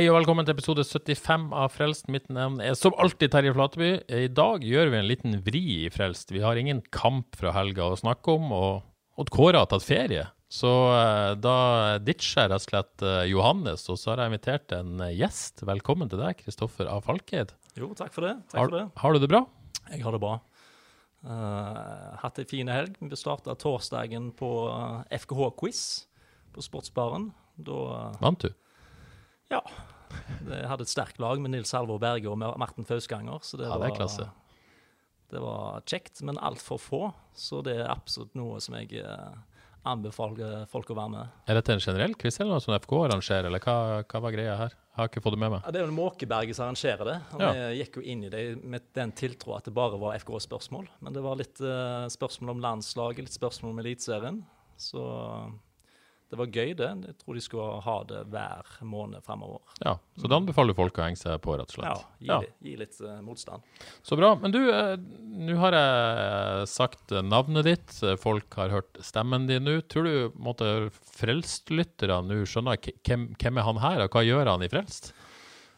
Hei og velkommen til episode 75 av Frelst. Mitt navn er som alltid Terje Flateby. I dag gjør vi en liten vri i Frelst. Vi har ingen kamp fra helga å snakke om, og Odd Kåre har tatt ferie. Så eh, da ditcher jeg rett og slett eh, Johannes, og så har jeg invitert en eh, gjest. Velkommen til deg, Kristoffer A. Falkeid. Jo, takk for det. Takk Har, for det. har du det bra? Jeg har det bra. Uh, hatt ei fin helg. Vi starta torsdagen på FKH-quiz på Sportsbaren. Da Vant du? Ja. Jeg hadde et sterkt lag med Nils Halvor Berge og Marten Fausganger. Så det, Ja, det var, det var kjekt, men altfor få. Så det er absolutt noe som jeg eh, anbefaler folk å være med. Er dette en generell quiz eller noe som FK arrangerer, eller hva, hva var greia her? Jeg har ikke fått det med meg. Ja, det er jo Måkeberget som arrangerer det. Og Ja. Vi gikk jo inn i det med den tiltro at det bare var FK-spørsmål. Men det var litt uh, spørsmål om landslaget, litt spørsmål om Eliteserien. Så det var gøy, det. Jeg tror de skulle ha det hver måned fremover. Ja, Så da anbefaler du folk å henge seg på, rett og Ja, slett. gi, Ja. Litt, gi litt uh, motstand. Så bra. Men du, eh, nå har jeg sagt navnet ditt. Folk har hørt stemmen din nå. Tror du måtte en nå skjønner hvem, hvem er han her, og hva gjør han i Frelst?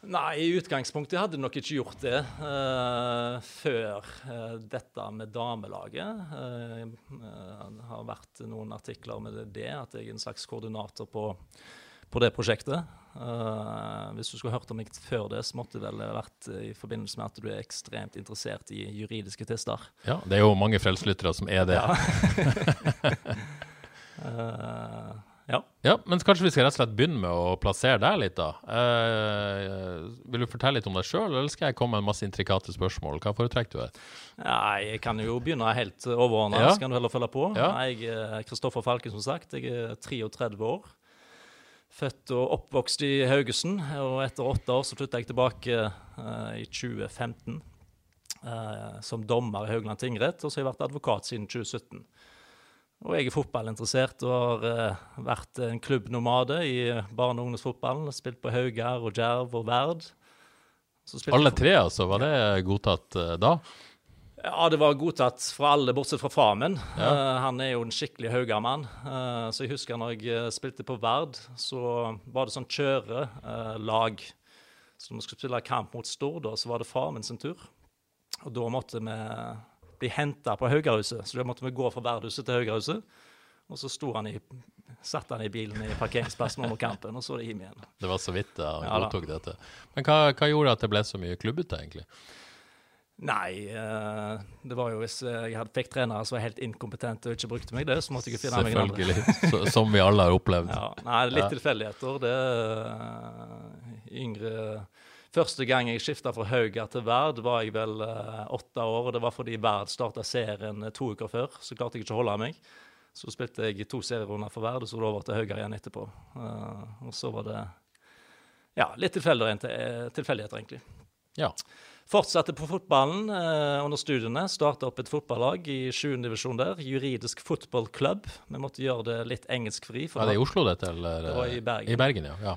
Nei, i utgangspunktet hadde jeg nok ikke gjort det uh, før uh, dette med damelaget. Uh, eh, det har vært noen artikler med det, at jeg er en slags koordinator på, på det prosjektet. Hvis du skulle hørt om meg før det, så måtte det vel vært i forbindelse med at du er ekstremt interessert i juridiske tester. Ja, Det er jo mange Frelst-lyttere som er det. Ja. Eh, ja. Ja, men kanskje vi skal rett og slett begynne med å plassere deg litt, da. Eh, vil du fortelle litt om deg sjøl, eller skal jeg komme med en masse intrikate spørsmål? Hva foretrekker du? Nei, jeg kan jo begynne helt overordna, Ja. så kan du heller følge på. Ja. Jeg er Kristoffer Falken, som sagt. Jeg er 33 år. Født og oppvokst i Haugesund. Og etter åtte år så flytta jeg tilbake eh, i 2015 eh, som dommer i Haugland tingrett, og så har jeg vært advokat siden 2017. Og jeg er fotballinteressert og har eh, vært en klubbnomade i barne- og ungdomsfotballen. Spilt på Haugar og Djerv og Verd. Så Alle tre, altså. Var det godtatt eh, da? ja, det var godtatt fra alle, bortsett fra faren min. Ja. Uh, han er jo en skikkelig Haugar-mann. Uh, så jeg husker når jeg spilte på Verd, så var det sånn kjørelag. så når vi skulle spille kamp mot Stord, så var det faren min sin tur. Og da måtte vi bli henta på Haugahuset. Så da måtte vi gå fra Verdhuset til Haugahuset. Og så sto han i, satt han i bilen i parkeringsplassen under kampen, og så det hjem igjen. Det var så vidt han Ja da. godtok dette. Men hva, hva gjorde at det ble så mye klubbete, egentlig? Nei, eh, det var jo hvis jeg hadde fikk trenere som var helt inkompetente og ikke brukte meg det, så måtte jeg finne meg en annen. Selvfølgelig. Som vi alle har opplevd. Ja, nei, litt Ja. tilfeldigheter. Det eh, yngre Første gang jeg skifta fra Hauga til Verd, var jeg vel eh, åtte år. og Det var fordi Verd starta serien eh, to uker før, så klarte jeg ikke å holde meg. Så spilte jeg to serierunder for Verd, og så over til Hauga igjen etterpå. Eh, og så var det ja, litt tilfeldigheter, egentlig. Ja. Fortsatte på fotballen eh, under studiene. Starta opp et fotballag i 7. divisjon der. Juridisk Football Club. Vi måtte gjøre det litt engelskfri. Er det i Oslo, dette? Eller? Det var i Bergen. I Bergen, ja. ja.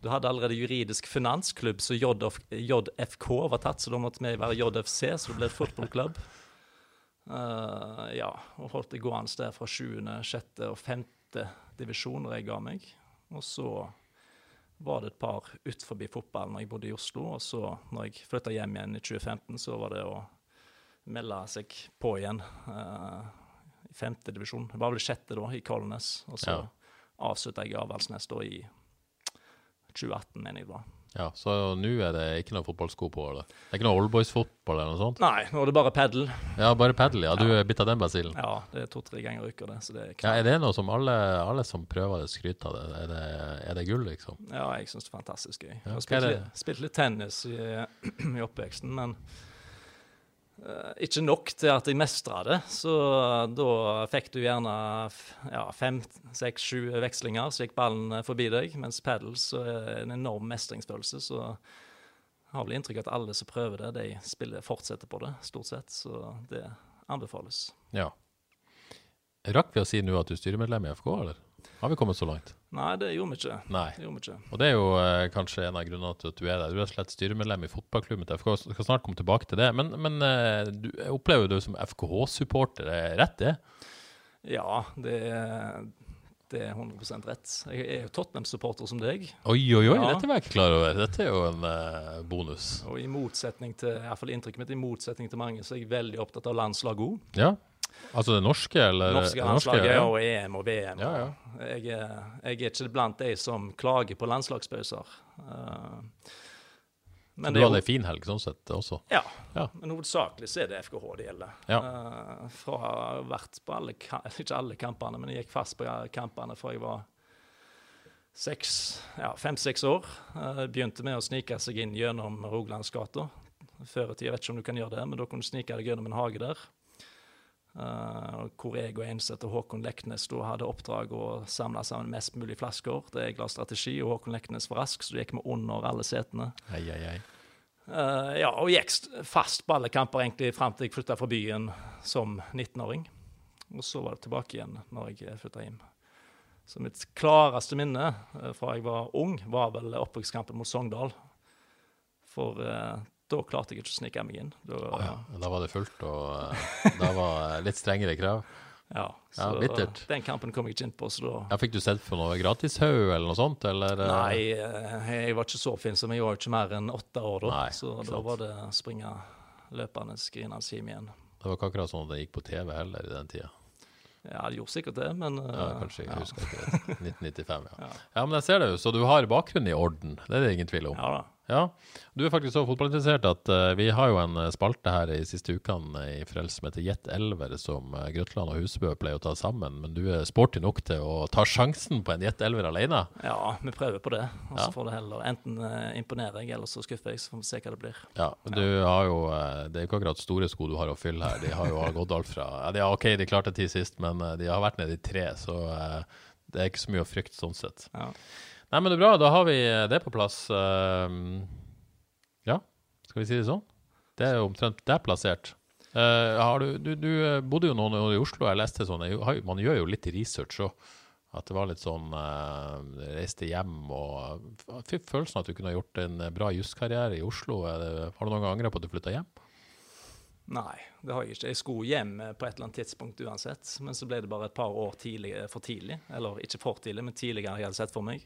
Du hadde allerede juridisk finansklubb, så JF, JFK var tatt, så da måtte vi være JFC, så det ble et fotballklubb. Uh, ja, og holdt det gående der fra 7., 6. og 5. divisjon da jeg ga meg. Og så var det et par utenfor fotballen når jeg bodde i Oslo, og så når jeg flytta hjem igjen i 2015, så var det å melde seg på igjen uh, i 5. divisjon. Det var vel sjette da, i Kolnes, og så Ja. avslutta jeg Avaldsnes da i 2018, mener jeg det var. Ja, Så nå er det ikke noe fotballsko på? eller? Det er ikke noe oldboys-fotball eller noe sånt? Nei, nå er det bare padel. Ja, bare padel, ja. Du er bitt av den basillen? Ja, det er to-tre ganger i uka, det. Så det er Ja, er det noe som alle, alle som prøver det, skryter av det? Er det, er det gull, liksom? Ja, jeg syns det er fantastisk gøy. Ja, Jeg har spilt, litt, tennis i, i oppveksten, men ikke nok til at jeg mestra det. Så da fikk du gjerne ja, fem, seks, sju vekslinger, så gikk ballen eh, forbi deg. Mens padel er en enorm mestringsfølelse. Så jeg har vel inntrykk av at alle som prøver det, de spiller, fortsetter på det, stort sett. Så det anbefales. Ja. Rakk vi å si nå at du er styremedlem i FK, eller? Har vi kommet så langt? Nei, det gjorde vi ikke. Nei. Det gjorde vi ikke. Og det er jo eh, kanskje en av grunnene til at du er der. Du er slett styremedlem i fotballklubben til FK. Jeg skal snart komme tilbake til det. Men, men eh, du, jeg opplever du som FKH-supporter, er rett det? Ja, det er, det er 100 rett. Jeg er jo Tottenham-supporter som deg. Oi, oi, oi, Ja. dette var jeg ikke klar over. Dette er jo en eh, bonus. Og i motsetning til, i hvert fall inntrykket mitt, i motsetning til mange, så er jeg veldig opptatt av landslag òg. Ja. Altså det norske, eller? Norske landslaget ja. og EM og VM. Ja, ja. Jeg, jeg er ikke blant de som klager på landslagspauser. Uh, Så du hadde ei fin helg sånn sett også? Ja, Ja. men hovedsakelig så er det FKH det gjelder. Ja. Uh, fra å ha vært på alle, ikke alle kampene, men jeg gikk fast på kampene fra jeg var fem-seks år. Uh, begynte med å snike seg inn gjennom Rogalandsgata. Før i tida, jeg vet ikke om du kan gjøre det, men da kunne du snike deg gjennom en hage der. Eh, hvor jeg og Enseth og Håkon Leknes da hadde oppdrag å samle sammen mest mulig flasker. Det er glad strategi, og Håkon Leknes var rask, så du gikk vi under alle setene. Ei, ei, ei. Uh, ja, og gikk fast på alle kamper egentlig fram til jeg flytta fra byen som 19-åring. Og så var det tilbake igjen når jeg flytta hjem. Så mitt klareste minne uh, fra jeg var ung, var vel oppvekstkampen mot Sogndal. For eh, da klarte jeg ikke å snike meg inn. Da, Å ja. Da var det fullt, og eh, da var det litt strengere krav. ja, Ja, så bittert. den kampen kom jeg ikke inn på, så da Ja, fikk du sett for noe gratishaug eller noe sånt, eller? eh? Nei, eh, jeg var ikke så fin, som Jeg var ikke mer enn åtte år da. Nei, så da sant. var det springe løpende, grinende hjem igjen. Det var ikke akkurat sånn at det gikk på TV heller i den tida. Ja, det gjorde sikkert det, men uh, Ja, kanskje, jeg ja. husker ikke det. 1995, ja. Ja. Ja, men jeg ser det jo, så du har bakgrunnen i orden. Det er det ingen tvil om. Ja da. Ja, du er faktisk så fotballinteressert at uh, vi har jo en eh, spalte her i siste ukene i Frels som heter Jet Elver, som uh, Grøtland og Husebø pleier å ta sammen. Men du er sporty nok til å ta sjansen på en Jet Elver alene. Ja, vi prøver på det. Og så Ja. får det heller enten uh, imponere jeg, eller så skuffer jeg, så får vi se hva det blir. Ja, men du har jo eh, Det er jo ikke akkurat store sko du har å fylle her. De har jo gått alt fra ja, de, OK, de klarte ti sist, men eh, de har vært nede i tre, så eh, det er ikke så mye å frykte sånn sett. Ja. Nei, men det er bra. Da har vi det på plass. Eh, ja, skal vi si det sånn? Det er jo omtrent der plassert. Eh, du, du, du eh, bodde jo noen år i Oslo, jeg leste sånn, man gjør jo litt research òg. At det var litt sånn eh, Reiste hjem og Fikk følelsen at du kunne gjort en bra juskarriere i Oslo. Har du noen gang angra på at du flytta hjem? Nei, det har jeg ikke. Jeg skulle hjem eh, på et eller annet tidspunkt uansett, men så ble det bare et par år tidlig, for tidlig. Eller ikke for tidlig, men tidligere jeg hadde sett for meg.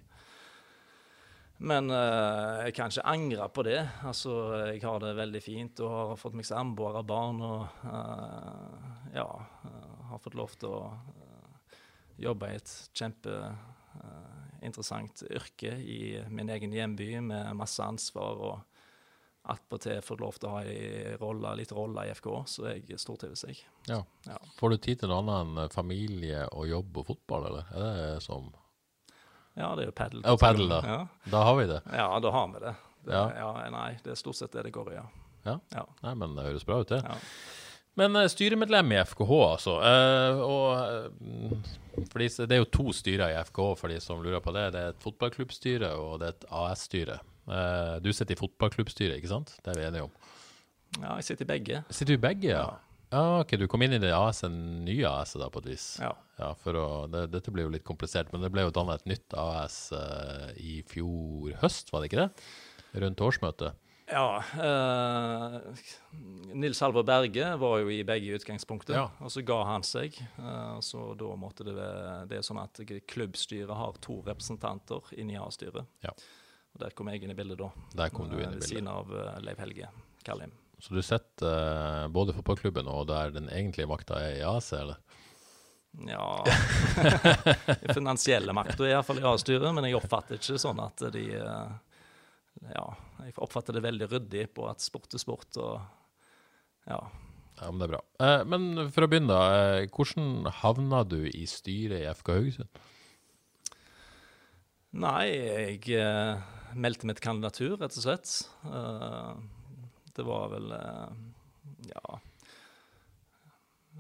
Men eh, jeg kan ikke angre på det. Altså, jeg har det veldig fint og har fått meg samboer og barn og eh, ja, eh, har fått lov til å jobbe i et kjempeinteressant yrke i min egen hjemby med masse ansvar og attpåtil fått lov til å ha i rolle, litt rolle i FK, så jeg stortrives, jeg. Ja. Ja. Får du tid til noe annet enn familie og jobb og fotball, eller? Er det som Ja, det er jo padel. Ja, og padel, da. Ja. Da har vi det. ja, da har vi det. det Ja. ja. Nei, det er stort sett det det går i, ja. Ja. Ja. Nei, men det høres bra ut, det. Ja. Men eh, styremedlem i FKH, altså. Eh, og for fordi, det er jo to styrer i FKH, for de som lurer på det. Det er et fotballklubbstyre og det er et AS-styre. Eh, du sitter i fotballklubbstyret, ikke sant? Det er vi enige om. ja, jeg sitter i begge. Sitter du i begge, ja? Ja, ok, Du kom inn i det AS-en, nye AS-et da, på et vis? Ja. Ja, å, det, Dette blir jo litt komplisert, men det ble jo dannet et nytt AS eh, i fjor høst, var det ikke det? Rundt årsmøtet. Ja. Eh, Nils Halvor Berge var jo i begge i utgangspunktet, Ja. og så ga han seg. Eh, så da måtte det være Det er sånn at klubbstyret har to representanter inni A-styret. Ja. Og Der kom jeg inn i bildet da. Der kom du inn i bildet. Ved siden av eh, Leiv Helge Kallim. Så du setter både både fotballklubben og der den egentlige makta er i AC, eller? Ja Den finansielle makta er iallfall i A-styret, men jeg oppfatter ikke sånn at de eh, Ja, jeg oppfatter det veldig ryddig på at sport er sport, og ja. Ja, men det er bra. Eh, men for å begynne, da. Eh, hvordan havna du i styret i FK Haugesund? Nei, jeg eh, meldte mitt kandidatur, rett og slett. Eh, det var vel eh, Ja.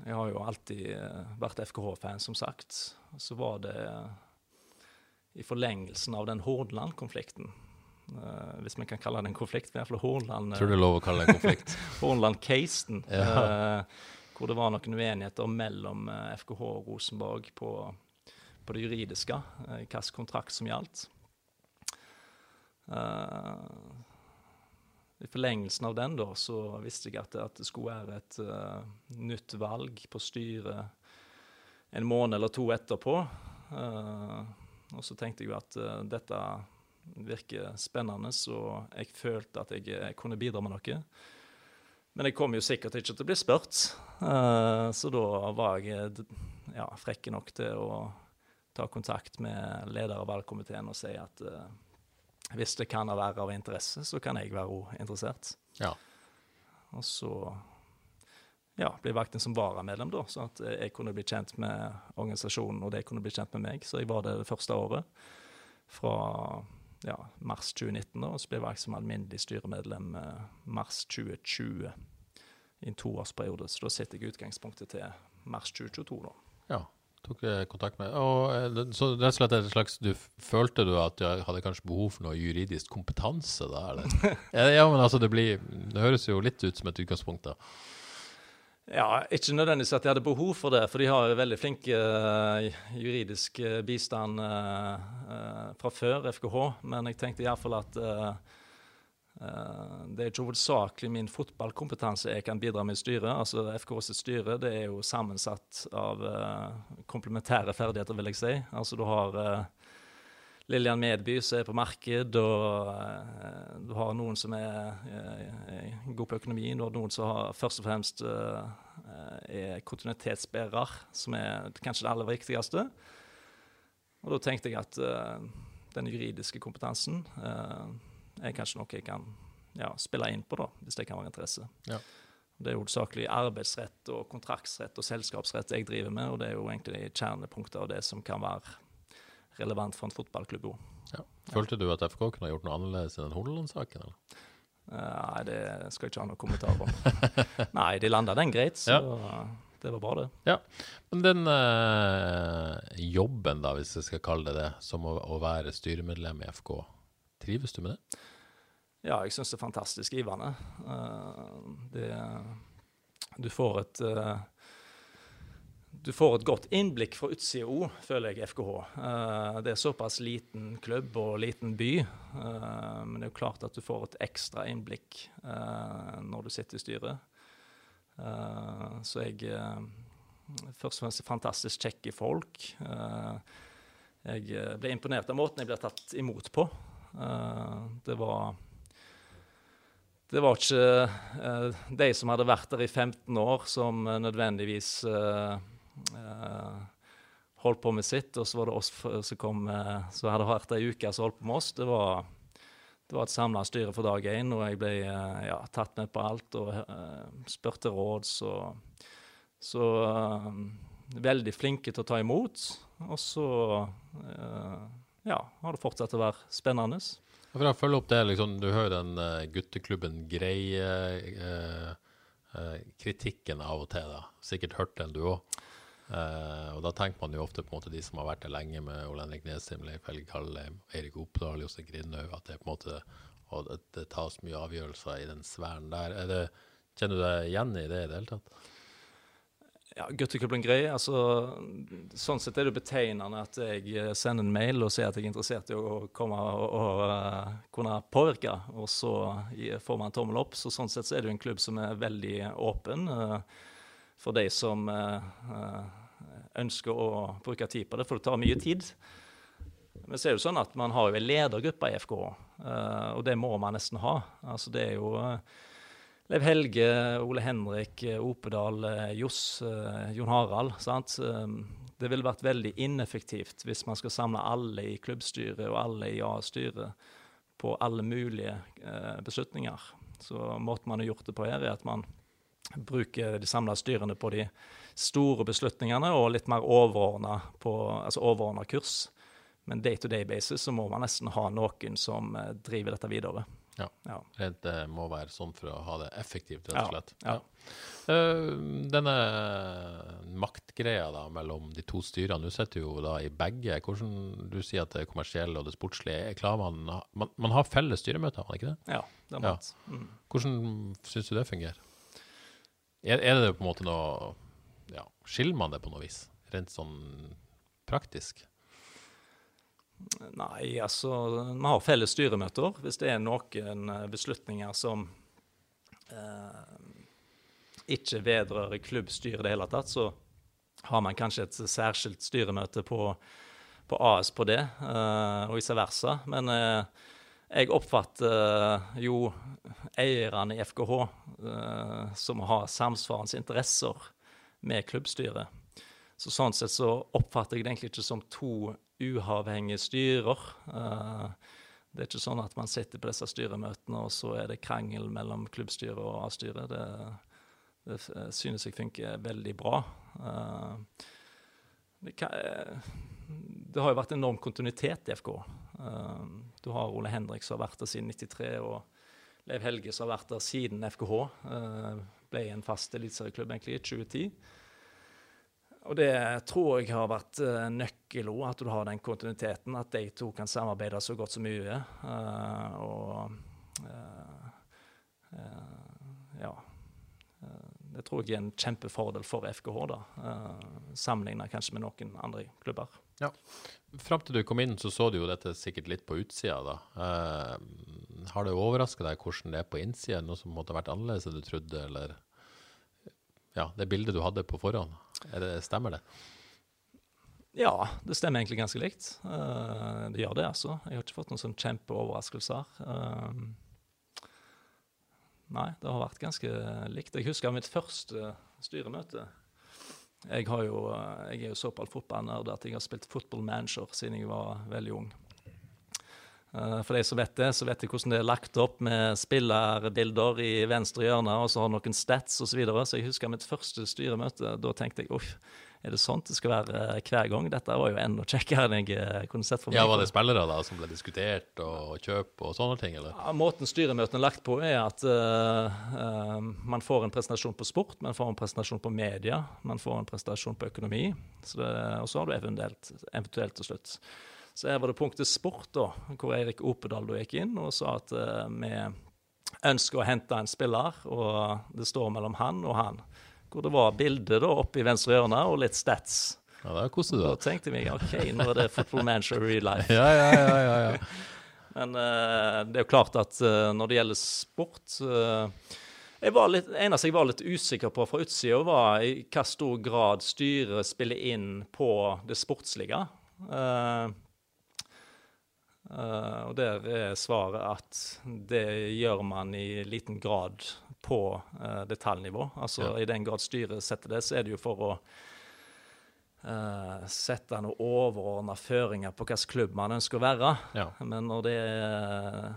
Jeg har jo alltid eh, vært FKH-fan, som sagt. Så var det i forlengelsen av den Hordaland-konflikten. Uh, hvis vi kan kalle det en konflikt. i hvert fall uh, Tror du lov å kalle det en konflikt? Hornland-casen. Ja. uh, hvor det var noen uenigheter mellom eh, FKH og Rosenborg på, på det juridiske, Uh, hvilken kontrakt som gjaldt. Eh, I forlengelsen av den da, så visste jeg at, at det skulle være et uh, nytt valg på styret en måned eller to etterpå. Uh, og så tenkte jeg jo at uh, dette virker spennende, så jeg følte at jeg, jeg kunne bidra med noe. Men jeg kom jo sikkert ikke til å bli spurt, så da var jeg ja, frekk nok til å ta kontakt med leder av valgkomiteen og si at hvis det kan være av interesse, så kan jeg være også interessert. Ja. Og så ja, ble valgt inn som varamedlem, da, sånn at jeg kunne bli kjent med organisasjonen, og de kunne bli kjent med meg. Så jeg var det det første året, fra ja, mars 2019, da, og så ble jeg valgt som alminnelig styremedlem eh, mars 2020 i en toårsperiode. Så da sitter jeg i utgangspunktet til mars 2022, da. ja. Tok jeg kontakt med og, eh, det- Så rett og slett et slags du Følte du at du hadde kanskje behov for noe juridisk kompetanse da, eller? ja, men altså, det blir Det høres jo litt ut som et utgangspunkt, da. Ja, ikke nødvendigvis at de hadde behov for det, for de har veldig flink uh, juridisk bistand uh, uh, fra før, FKH. Men jeg tenkte iallfall at det er ikke hovedsakelig min fotballkompetanse jeg kan bidra med i styret. Altså FKs styre det er jo sammensatt av eh, komplementære ferdigheter, vil jeg si. Altså du har eh, Lillian Medby som er på marked, og eh, du har noen som er eh, god på økonomi. Du har noen som har først og fremst eh, er kontinuitetsbærer, som er kanskje det aller viktigste. Og da tenkte jeg at eh, den juridiske kompetansen eh, er kanskje noe jeg kan ja, spille inn på, da, hvis det kan være interesse. Ja. Det er hovedsakelig arbeidsrett og kontraktsrett og selskapsrett jeg driver med, og det er jo egentlig kjernepunkter av det som kan være relevant for en fotballklubb òg. Ja. Følte du at FK kunne gjort noe annerledes enn den Hordaland-saken? eller? Nei, det skal jeg ikke ha noen kommentar om. Nei, de landa den greit, så det var bra, det. Ja, men den uh, jobben, da, hvis jeg skal kalle det det, som å, å være styremedlem i FK, trives du med det? Ja, jeg syns det er fantastisk givende. Eh, det Du får et eh, du får et godt innblikk fra utsida òg, føler jeg, FKH. Eh, det er såpass liten klubb og liten by, men det er jo klart at du får et ekstra innblikk når du sitter i styret. Så jeg Først og fremst fantastisk kjekke folk. Jeg ble imponert av måten jeg ble tatt imot på. Det var det var ikke eh, de som hadde vært der i 15 år, som eh, nødvendigvis eh, eh, holdt på med sitt, og så var det oss som kom, eh, som hadde vært ei uke som holdt på med oss. Det var, det var et samla styre for dag én, og jeg ble eh, ja, tatt med på alt og spurt til råds. Og, så veldig flinke til å ta imot. Og så ja, har det fortsatt å være spennende. For å følge opp det, liksom, du hører den uh, gutteklubben Grei-kritikken av og til, da. Sikkert hørt den du òg. og da tenker man jo ofte på en måte de som har vært der lenge, med Ole Henrik Nesheim, Leif Helge Kallheim, Eirik Oppdal, Jostein Grindhaug, at det på en måte og det, det tas mye avgjørelser i den sfæren der. Er det, kjenner du deg igjen i det i det hele tatt? Ja, Gutteklubben Grei, altså Sånn sett er det betegnende at jeg eh, sender en mail og sier at jeg er interessert i å komme og, og uh, kunne påvirke, og så får man en tommel opp. Så sånn sett så er det jo en klubb som er veldig åpen uh, for de som eh, ønsker å bruke tid på det, for det tar mye tid. Men så er det jo sånn at man har jo en ledergruppe i FK, og det må man nesten ha. Altså det er jo Leiv Helge, Ole Henrik, eh, Opedal, eh, Johs, eh, Jon Harald. sant? Um, Det ville vært veldig ineffektivt hvis man skal samle alle i klubbstyret og alle i A-styret på alle mulige eh, beslutninger. Så måten man har gjort det på her, er at man bruker de samla styrene på de store beslutningene og litt mer overordna altså kurs. Men day to day basis så må man nesten ha noen som eh, driver dette videre. Ja. ja. Det må være sånn for å ha det effektivt, rett og slett. Ja. ja. Uh, denne maktgreia da mellom de to styrene, du sitter jo da i begge. Hvordan Du sier at det er kommersielle og det sportslige. Klarer man, man, man har felles styremøter, har man ikke det? Ja, det har. Ja. Mm. Hvordan syns du det fungerer? Er, er, det på en måte noe ja, Skiller man det på noe vis? Rent sånn praktisk? Nei, altså Vi har felles styremøter. Hvis det er noen eh, beslutninger som eh, ikke vedrører klubbstyret i det hele tatt, så har man kanskje et særskilt styremøte på, på AS på det, eh, og vice versa. Men eh, jeg oppfatter eh, jo eierne i FKH eh, som har samsvarende interesser med klubbstyret. Så sånn sett så oppfatter jeg det egentlig ikke som to uavhengige styrer. Uh, det er ikke sånn at man sitter på disse styremøtene, og så er det krangel mellom klubbstyret og A-styret. Det, det, synes jeg funker veldig bra. Uh, det, kan, det, har jo vært enorm kontinuitet i FK. Du har Ole Henrik som har vært der siden 93, og Leiv Helge som har vært der siden FKH. ble en fast eliteserieklubb i 2010. Og det tror jeg har vært nøkkelen, at du har den kontinuiteten. At de to kan samarbeide så godt som mulig. Uh, og uh, ja. Det tror jeg er en kjempefordel for FKH, da. Uh, Sammenligna kanskje med noen andre klubber. Ja. Fram til du kom inn, så så du jo dette sikkert litt på utsida, da. Uh, har det overraska deg hvordan det er på innsida? Noe som måtte ha vært annerledes enn du trodde, eller ja, det bildet du hadde på forhånd? Det, stemmer det? Ja, det stemmer egentlig ganske likt. Uh, det gjør det, altså. Jeg har ikke fått noen sånn kjempeoverraskelser. Uh, nei, det har vært ganske likt. Jeg husker mitt første styremøte. Jeg, jo, jeg er jo såpass fotballnerd at jeg har spilt football manager siden jeg var veldig ung. Uh, for de som vet det, så vet de hvordan det er lagt opp med spillerbilder i venstre hjørne, og så har noen stats osv. Så, videre. så jeg husker mitt første styremøte. Da tenkte jeg uff, er det sånt det skal være uh, hver gang? Dette var jo enda kjekkere enn jeg uh, kunne sett for meg. Ja, Var det spillere da som ble diskutert, og kjøp og sånne ting? eller? Ja, måten styremøtene er lagt på, er at man får en presentasjon på sport, man får en presentasjon på media, man får en presentasjon på økonomi, og så har du eventuelt, eventuelt til slutt. Så her var det punktet sport, da, hvor Eirik Opedal da gikk inn og sa at uh, vi ønsker å hente en spiller, og det står mellom han og han. Hvor det var bilde da oppe i venstre hjørne og litt stats. Ja, det er koselig, da. Da tenkte jeg OK, nå er det football manager real life. ja, ja, ja, ja, ja. Men uh, det er jo klart at uh, når det gjelder sport jeg var litt, eneste jeg var litt usikker på fra utsida, var i hva stor grad styret spiller inn på det sportslige. Uh, Uh, og der er svaret at det gjør man i liten grad på uh, detaljnivå. Altså ja. i den grad styret setter det, så er det jo for å uh, sette noen overordna føringer på hvilken klubb man ønsker å være. Ja. Men når det er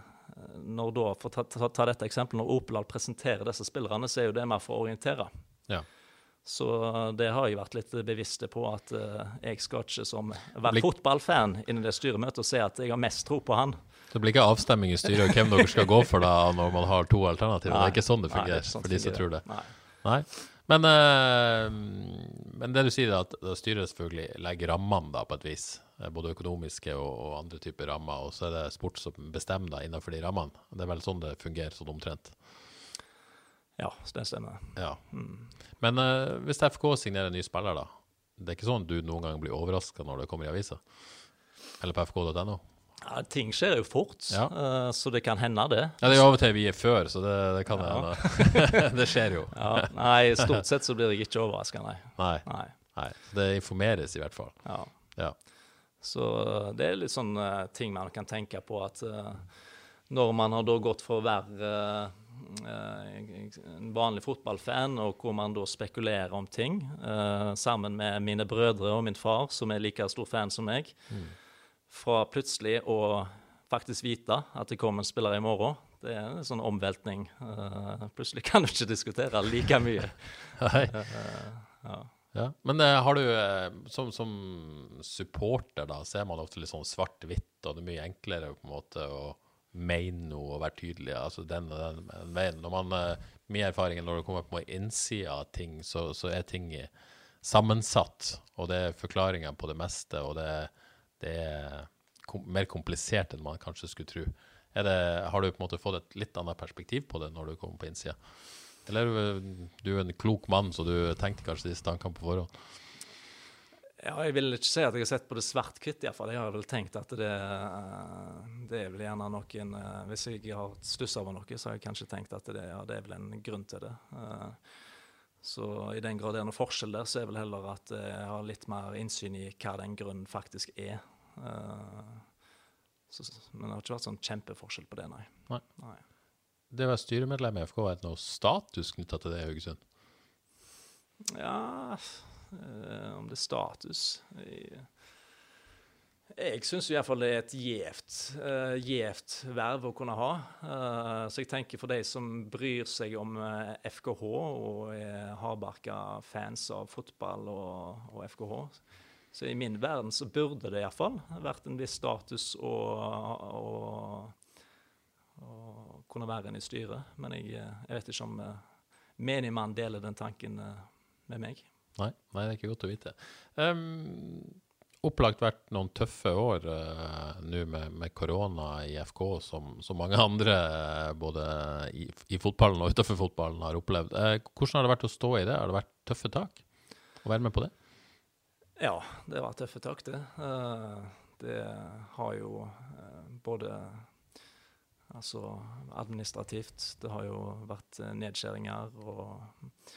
når da, For å ta, ta, ta, dette eksempelet, når Opelal presenterer disse spillerne, så er jo det mer for å orientere. Ja. Så det har jeg vært litt bevisst på, at uh, jeg skal ikke som være fotballfan innen det styremøtet og se at jeg har mest tro på han. Det blir ikke avstemning i styret hvem dere skal gå for da når man har to alternativer? Nei, det er ikke sånn det fungerer nei, sånn for de som tror det? Nei. nei. Men, uh, men, det du sier, er at styret selvfølgelig legger rammene da på et vis. Eh, både økonomiske og, og andre typer rammer, og så er det sport som bestemmer da innenfor de rammene. Det er vel sånn det fungerer sånn omtrent. Ja, det stemmer. Ja. Mm. Men uh, hvis FK signerer en ny spiller, da. Det er ikke sånn at du noen gang blir overraska når det kommer i avisa? Eller på fk.no? Ja, ting skjer jo fort, ja. uh, så det kan hende, det. Ja, Det er jo av og til vi er før, så det, det kan ja. hende. det skjer jo. ja. Nei, stort sett så blir jeg ikke overraska, nei. Nei. nei. nei. Det informeres i hvert fall. Ja. ja. Så uh, det er litt sånn uh, ting man kan tenke på at når man har da gått for å være Eh, en vanlig fotballfan, og hvor man da spekulerer om ting uh, sammen med mine brødre og min far, som er like stor fan som meg, mm. fra plutselig å faktisk vite at det kommer en spiller i morgen. Det er en sånn omveltning. Uh, plutselig kan du ikke diskutere like mye. Ja. Ja. Men eh, har du, eh, som, som supporter, da, ser man ofte litt sånn svart-hvitt, og det er mye enklere på en måte å mene noe og være tydelig. altså den og den, den veien. Når man, eh, Min erfaring er når det kommer på innsida av ting, så, så er ting sammensatt, og det er forklaringer på det meste, og det, det er kom, mer komplisert enn man kanskje skulle tro. Det, har du på en måte fått et litt annet perspektiv på det når du kommer på innsida? Eller er du er en klok mann, så du tenkte kanskje disse tankene på forhånd? Ja, jeg vil ikke si at jeg har sett på det svart-hvitt, iallfall. Jeg har vel tenkt at det, det er vel gjerne noen eh, Hvis jeg har stussa over noe, så har jeg kanskje tenkt at det, ja, det er vel en grunn til det. Eh, så i den grad det er noen forskjell der, så er vel heller at jeg har litt mer innsyn i hva den grunnen faktisk er. Eh, så, men det har ikke vært sånn kjempeforskjell på det, nei. nei. nei det å være styremedlem i FK, er det noe status knytta til det i Haugesund? Ja Om det er status Jeg, jeg syns iallfall det er et gjevt, uh, gjevt verv å kunne ha. Uh, så jeg tenker for de som bryr seg om uh, FKH og er hardbarka fans av fotball og, og, FKH, så i min verden så burde det iallfall vært en viss status å, å å kunne være en i styret. Men jeg, eh, jeg vet ikke om menigmann deler den tanken med meg. Nei, nei, det er ikke godt å vite. Um, opplagt vært noen tøffe år uh, nå med, korona i FK, som, som mange andre både i, i, fotballen og utenfor fotballen har opplevd. Uh, hvordan har det vært å stå i det? Har det vært tøffe tak å være med på det? Ja, det har vært tøffe tak, det. Uh, det har jo både Altså administrativt. Det har jo vært nedskjæringer og uh,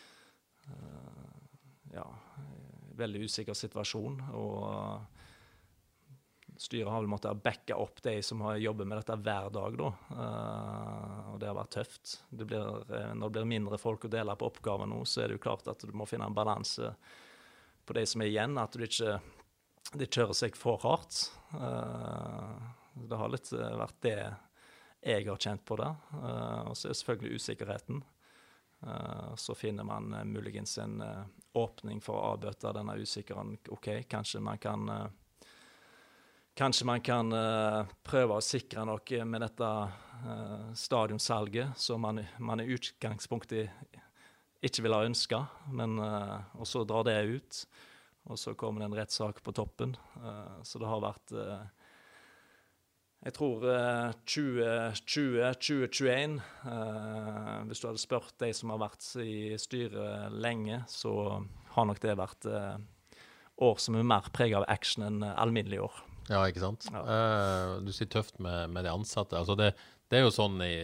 veldig usikker situasjon. Og styret har vel måttet backe opp de som har jobbet med dette hver dag, da. Uh, og det har vært tøft. Det blir, når det blir mindre folk å dele på oppgaver nå, så er det jo klart at du må finne en balanse på de som er igjen. At du ikke de kjører seg for hardt. Uh, det har litt vært det jeg har kjent på det. Uh, og så er selvfølgelig usikkerheten. Uh, så finner man uh, muligens en åpning for å avbøte denne usikkerheten. OK, kanskje man kan Kanskje man kan prøve å sikre noe med dette stadionsalget, som man, man i utgangspunktet ikke ville ha ønska, og så drar det ut. Og så kommer det en rettssak på toppen. så det har vært jeg tror 2020-2021 uh, uh, Hvis du hadde spurt de som har vært i styret lenge, så har nok det vært uh, år som er mer preget av action enn alminnelige år. Ja, ikke sant. Ja. Eh, du sier tøft med, med de ansatte. Altså det, det, er jo sånn i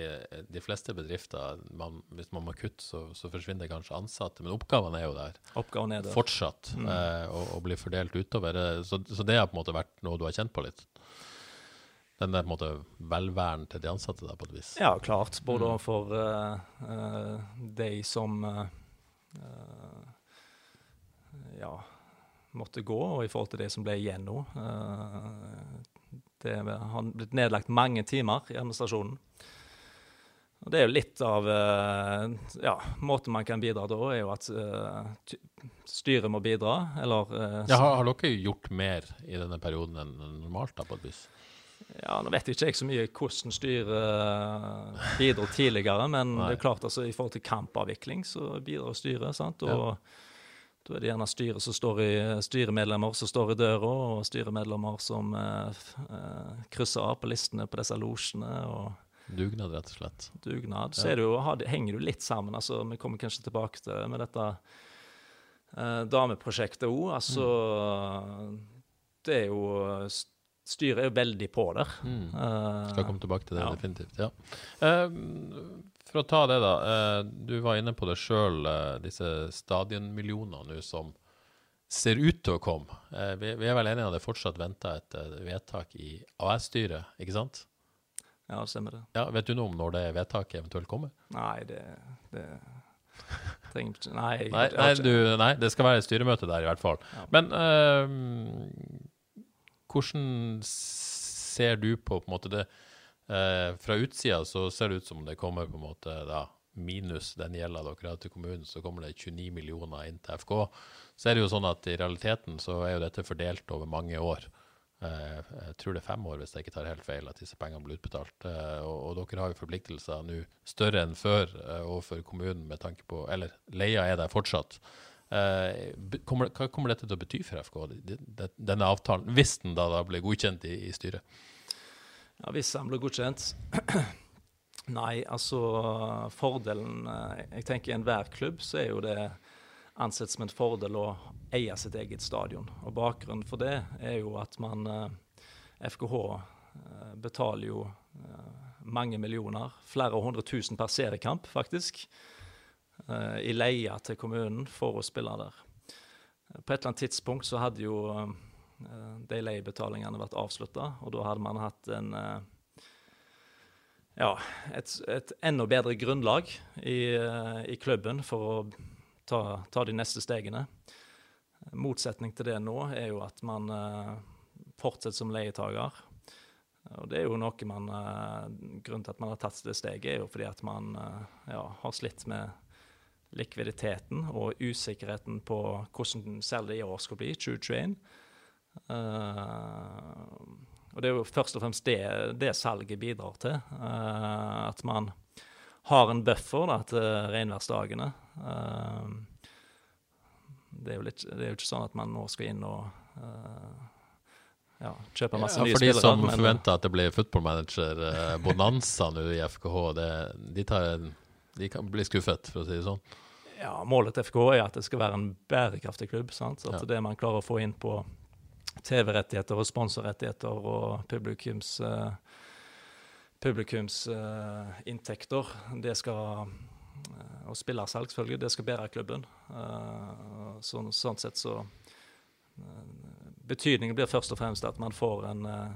de fleste bedrifter man, Hvis man må kutte, så, så, forsvinner kanskje ansatte. Men oppgavene er jo der. Oppgaven er der. Fortsatt. Mm. Eh, og, og blir fordelt utover. Så, så det har på en måte vært noe du har kjent på litt? Den er på en måte velværen til de ansatte, da, på et vis? Ja, klart. Både mm. for uh, uh, de som uh, ja, måtte gå, og i forhold til de som ble igjen nå. det har blitt nedlagt mange timer i administrasjonen. Og Det er jo litt av ja, Måten man kan bidra da, er jo at styret må bidra, eller ja, har, har, dere gjort mer i denne perioden enn normalt, da, på et vis? Ja, Nå vet ikke jeg så mye hvordan styret eh, bidro tidligere, men Nei. det er klart altså, i forhold til kampavvikling så bidrar styret. sant? Og ja. Da er det gjerne styret som står i, styremedlemmer som står i døra, og styremedlemmer som eh, eh krysser av på listene på disse losjene. Dugnad, rett og slett. Dugnad. Så jo, henger jo litt sammen. altså Vi kommer kanskje tilbake til med dette eh, dameprosjektet òg. Altså, mm. det er jo styret er veldig på der. Mm. Uh, Skal komme tilbake til det, ja. definitivt. ja. Uh, for å ta det, da. Uh, du var inne på det sjøl, disse stadionmillionene som ser ut til å komme. Vi, vi, er vel enige om det fortsatt venter et vedtak i AS-styret, ikke sant? Ja, stemmer det. Ja, vet du noe om når det vedtaket eventuelt kommer? Nei, det, det trenger Nei, nei, nei, du, nei, det skal være et styremøte der, i hvert fall. Ja. Men hvordan ser du på, på måte det Eh, fra utsida så ser det ut som det kommer på en måte da, minus den gjelda dere har til kommunen, så kommer det 29 millioner inn til FK. Så er det jo sånn at i realiteten så er jo dette fordelt over mange år. Eh, jeg tror det er fem år, hvis jeg ikke tar helt feil, at disse pengene blir utbetalt. Eh, og, og dere har jo forpliktelser nå større enn før eh, overfor kommunen med tanke på Eller leia er der fortsatt. Kommer, hva kommer dette til å bety for FK, denne avtalen, hvis den da, da blir godkjent i, i styret? Ja, Hvis den blir godkjent Nei, altså fordelen Jeg tenker i enhver klubb så er jo det ansett som en fordel å eie sitt eget stadion. Og Bakgrunnen for det er jo at man FKH betaler jo mange millioner, flere hundre tusen per seriekamp, faktisk, i leie til kommunen for å spille der. På et eller annet tidspunkt så hadde jo de leiebetalingene vært avslutta, og da hadde man hatt en ja, et, et enda bedre grunnlag i, i klubben for å ta, ta, de neste stegene. Motsetning til det nå er jo at man fortsetter som leietager. Og det er jo noe man Grunnen til at man har tatt det steget, er jo fordi at man ja, har slitt med likviditeten og usikkerheten på hvordan salget i år skal bli, 2021. og det er jo først og fremst det, det salget bidrar til. at man har en buffer da, til regnværsdagene. det, er litt, det, er jo ikke sånn at man nå skal inn og ja, kjøpe masse ja, nye spillere. For de som forventer at det blir football-manager-bonanza nå i FKH, det, de, tar, de, kan bli skuffet, for å si det sånn? Ja, Målet til FKH er at det skal være en bærekraftig klubb. Sant? At ja. det man klarer å få inn på TV-rettigheter og sponsorrettigheter og publikums uh, publikumsinntekter, uh, det skal uh, Og spillersalg, selvfølgelig, det skal bære klubben. Uh, så, sånn sett så betydningen blir først og fremst at man får en, eh,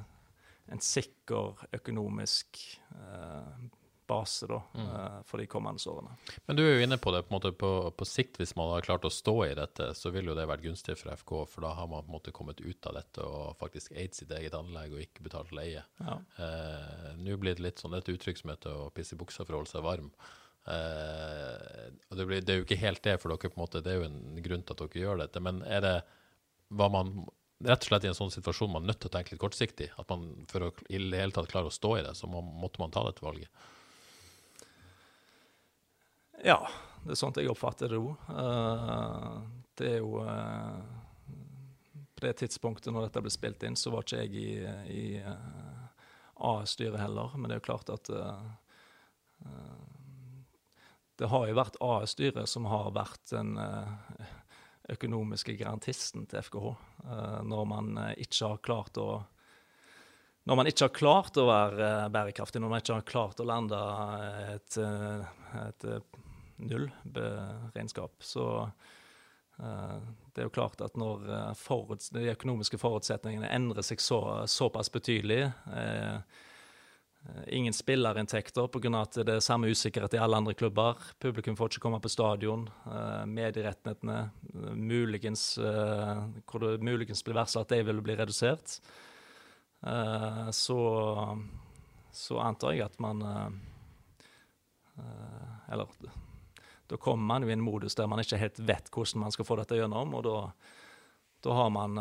en sikker økonomisk eh, base da, mm. Eh, for de kommende årene. Men du er jo inne på det på, måte, på, på, sikt. Hvis man har klart å stå i dette, så vil jo det vært gunstig for FK. For da har man på en måte kommet ut av dette og faktisk eid sitt eget anlegg og ikke betalt leie. Ja. Eh, Nå blir det litt sånn et uttrykk som heter å pisse i buksa for å holde seg varm. Eh, og det, blir, det, er jo ikke helt det for dere, på en måte, det er jo en grunn til at dere gjør dette. Men er det hva man rett og slett i en sånn situasjon man er nødt til å tenke litt kortsiktig. At man for å i det hele tatt klare å stå i det, så må, måtte man ta dette valget. Ja, det er sånn jeg oppfatter det òg. Uh, det er jo uh, På det tidspunktet når dette ble spilt inn, så var ikke jeg i, i uh, A-styret heller. Men det er jo klart at det har jo vært A-styret som har vært den økonomiske garantisten til FKH. Eh, når man eh, ikke har klart å når man ikke har klart å være eh, bærekraftig, når man ikke har klart å lande et, et nullregnskap, så det er jo klart at når de økonomiske forutsetningene endrer seg så, såpass betydelig uh, ingen spillerinntekter pga. at det er samme usikkerhet i alle andre klubber. Publikum får ikke komme på stadion. Uh, medierettighetene uh, muligens uh, Hvor det muligens blir varsla at de vil bli redusert. så, så antar jeg at man Eller da kommer man jo i en modus der man ikke helt vet hvordan man skal få dette gjennom, og da, da har man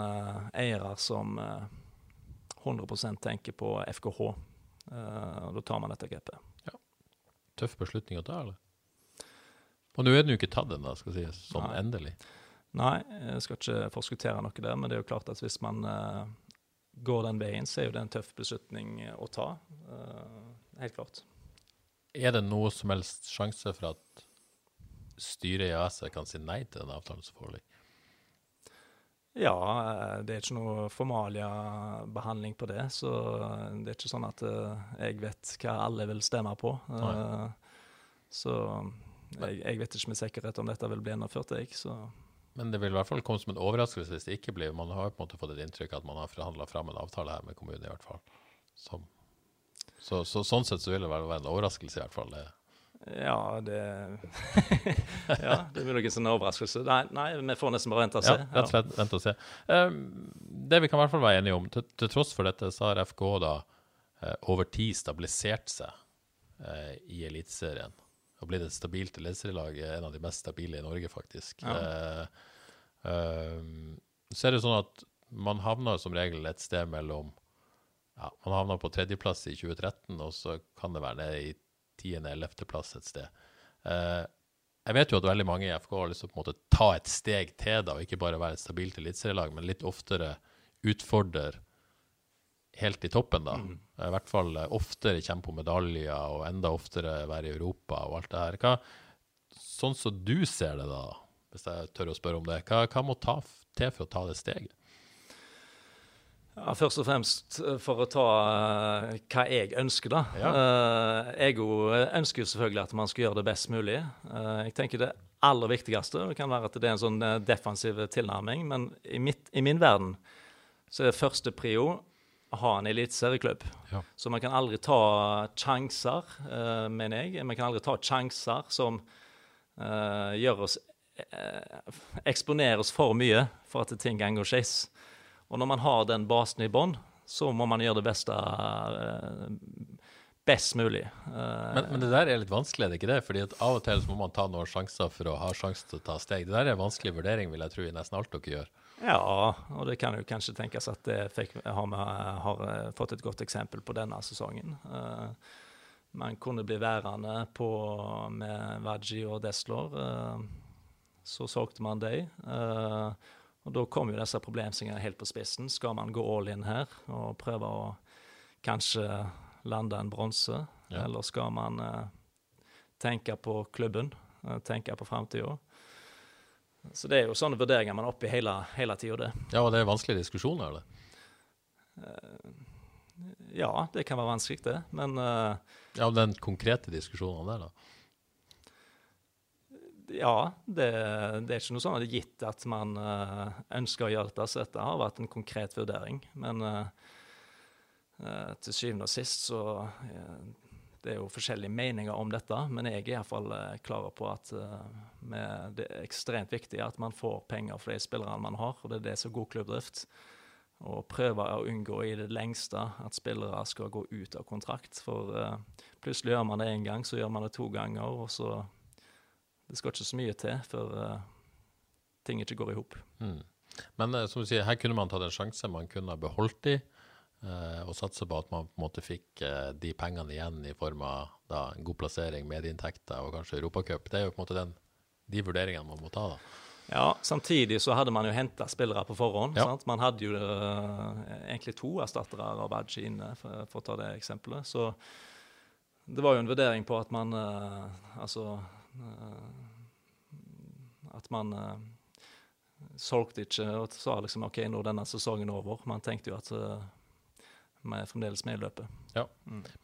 eiere som 100% tenker på FKH Uh, og da tar man dette grepet. Ja. Tøff beslutning å ta, eller? Og nå er den jo ikke tatt ennå, skal sies, sånn Nei. endelig. Nei, jeg skal ikke forskuttere noe der, men det er jo klart at hvis man uh, går den veien, så er jo det en tøff beslutning å ta. Uh, helt klart. Er det noe som helst sjanse for at styret i ASA kan si nei til den avtalen som foreligger? Ja, eh, det er ikke noe formalia-behandling på det. Så det er ikke sånn at uh, jeg vet hva alle vil stemme på. Uh, så jeg, jeg, vet ikke med sikkerhet om dette vil bli gjennomført, jeg. Så. Men det vil i hvert fall komme som en overraskelse hvis det ikke blir. Man har på en måte fått et inntrykk at man har forhandla fram en avtale her med kommunen, i hvert fall. Så, så, sånn sett så vil det være en overraskelse, i hvert fall. Det ja, det Ja, det blir nok en overraskelse. Nei, nei, vi får nesten bare vente og se. Ja, rett og slett vente og se. Um, det vi kan i hvert fall være enige om, til, til tross for dette, så har FK da eh, over tid stabilisert seg eh, i Eliteserien og blitt et stabilt eliteserielag, en av de mest stabile i Norge, faktisk. Eh, eh, så er det sånn at man havner som regel et sted mellom ja, Man havner på tredjeplass i 2013, og så kan det være nede i tiende-ellevteplass et sted. Eh, jeg vet jo at veldig mange i FK har lyst til å på en måte ta et steg til, da, og ikke bare være et stabilt eliteserielag, men litt oftere utfordre helt i toppen, da. I hvert fall eh, oftere kjempe om medaljer, og enda oftere være i Europa og alt det her. Hva, sånn som du ser det, da, hvis jeg tør å spørre om det, hva, hva må ta til for å ta det steget? Ja, først og fremst eh, for å ta uh, hva jeg ønsker, da. Ja. Uh, jeg jo ønsker jo selvfølgelig at man skal gjøre det best mulig. Uh, jeg tenker det aller viktigste det kan være at det er en sånn eh, defensiv tilnærming, men i, mitt, i min verden så er første prio å ha en eliteserieklubb. Ja. Så man kan aldri ta sjanser, eh, mener jeg. Man kan aldri ta sjanser som eh, gjør oss eh, Eksponerer oss for mye for at ting kan gå skeis. Og når man har den basen i bånn, så må man gjøre det beste eh, best mulig. Eh, Men, men det der er litt vanskelig, er det ikke det? Fordi at av og til så må man ta noen sjanser for å ha sjanse til å ta steg. Det der er en vanskelig vurdering, vil jeg tro, i nesten alt dere gjør. Ja, og det kan jo kanskje tenkes at det fikk, har, vi, har eh, fått et godt eksempel på denne sesongen. Man kunne bli værende på med Vaji og Deslor. så solgte man dem. Og da kom jo disse problemstillingene helt på spissen. Skal man gå all in her og prøve å kanskje lande en bronse, Ja. eller skal man uh, tenke på klubben, uh, tenke på framtida? Så det er jo sånne vurderinger man er oppe i hele, hele tida, det. Ja, og det er vanskelige diskusjoner, det. Ja, det kan være vanskelig, det. Men Ja, den konkrete diskusjonen der, da. Ja, det, det er ikke noe sånn at gitt at man uh, ønsker å gjøre dette. Så dette har vært en konkret vurdering. Men uh, uh, til syvende og sist så Det er jo forskjellige meninger om dette, men jeg er iallfall klar på at det er ekstremt viktig at man får penger for de spillerne man har, og det er det som er god klubbdrift. Og prøve å unngå i det lengste at spillere skal gå ut av kontrakt. For plutselig gjør man det én gang, så gjør man det to ganger, og så Det skal ikke så mye til før eh, ting ikke går i hop. Mm. Men eh, som du sier, her kunne man tatt en sjanse. Man kunne ha beholdt de, eh, og satse på at man på en måte fikk de pengene igjen i form av da, en god plassering, medieinntekter og kanskje Europacup. Det er jo på en måte den, de vurderingene man må ta, da. Ja, Samtidig så hadde man jo henta spillere på forhånd. Ja. sant? Man hadde jo egentlig to erstattere av Badji inne, for, for å ta det eksempelet. Så det var jo en vurdering på at man Altså At man eh, solgte ikke og sa liksom OK, nå er denne sesongen over. Man tenkte jo at eh, vi er fremdeles med i løpet. Ja.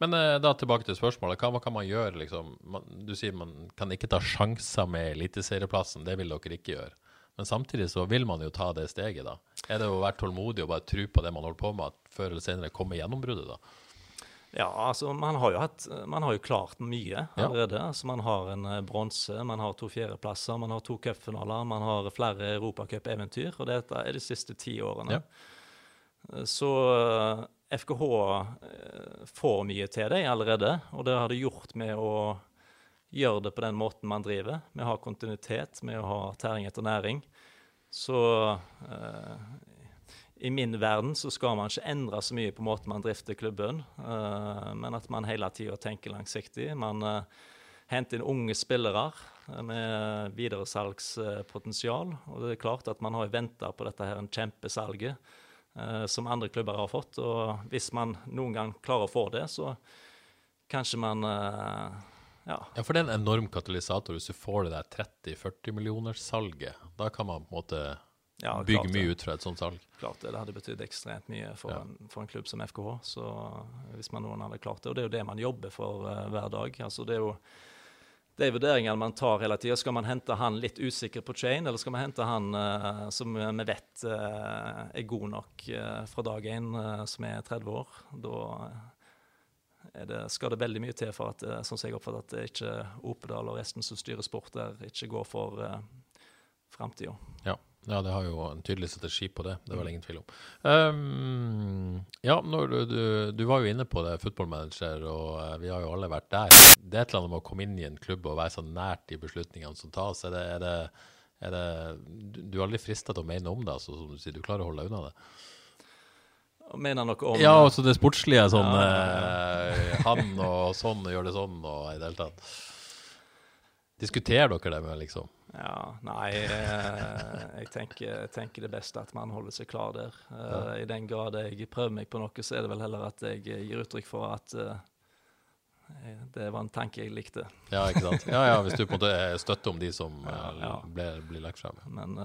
Men uh, da tilbake til spørsmålet. Hva, hva kan man gjøre? Liksom? Man, du sier man kan ikke ta sjanser med eliteserieplassen. Det vil dere ikke gjøre. Men samtidig så vil man jo ta det steget, da. Er det å være tålmodig og bare tro på det man holder på med, at før eller senere kommer gjennombruddet, da? Ja, altså man har jo, hatt, man har jo klart mye Ja. allerede. Altså, man har en eh, bronse, man har to fjerdeplasser, man har to cupfinaler, man har flere europacupeventyr, og dette er de siste ti årene. Ja. Så eh, FKH eh, får mye til deg allerede, og det har det gjort med å gjøre det på den måten man driver, med å ha kontinuitet, med å ha tæring etter næring. Så eh, i min verden så skal man ikke endre så mye på måten man drifter klubben, eh, men at man hele tida tenker langsiktig. Man eh, henter inn unge spillere eh, med videresalgspotensial. Og det er klart at man har venta på dette her en kjempesalget som andre klubber har fått. Og hvis man noen gang klarer å få det, så kanskje man ja, Ja, for det er en enorm katalysator hvis du får det der 30-40 millioner-salget. Da kan man på en måte ja, bygge mye ut fra et sånt salg. Klart det. Det hadde betydd ekstremt mye for, Ja. en, for en klubb som FKH. Så hvis man noen hadde klart det. Og det er jo det man jobber for uh, hver dag. Altså det er jo de vurderingene man tar hele tida. Skal man hente han litt usikker på chain, eller skal man hente han uh, som vi vet uh, er god nok eh, fra dag én, eh, som er 30 år? Da er det, skal det veldig mye til for at, eh, sånn som jeg oppfatter at det ikke Opedal og resten som styrer sport der, ikke går for, uh, framtida. Ja. Ja, det har jo en tydelig strategi på det. Det er vel ingen tvil om. Um, ja, du, du, du var jo inne på det, footballmanager, og uh, vi har jo alle vært der. Det er et eller annet med å komme inn i en klubb og være så nært de beslutningene som tas. Er det, er det, er det, du, er aldri frista til å mene om det, altså, som du sier. Du klarer å holde deg unna det? Mener noe om Ja, altså det sportslige. Sånn eh, han og sånn og gjør det sånn og i det hele tatt. Diskuterer dere det med, liksom? Ja, nei, eh, jeg tenker, tenker det beste at man holder seg klar der. Eh, I den grad jeg prøver meg på noe, så er det vel heller at jeg gir uttrykk for at uh, det var en tanke jeg likte. Ja, ikke sant? Ja, ja, Hvis du på en måte støtter om de som eh, ja. blir, blir lagt frem. Men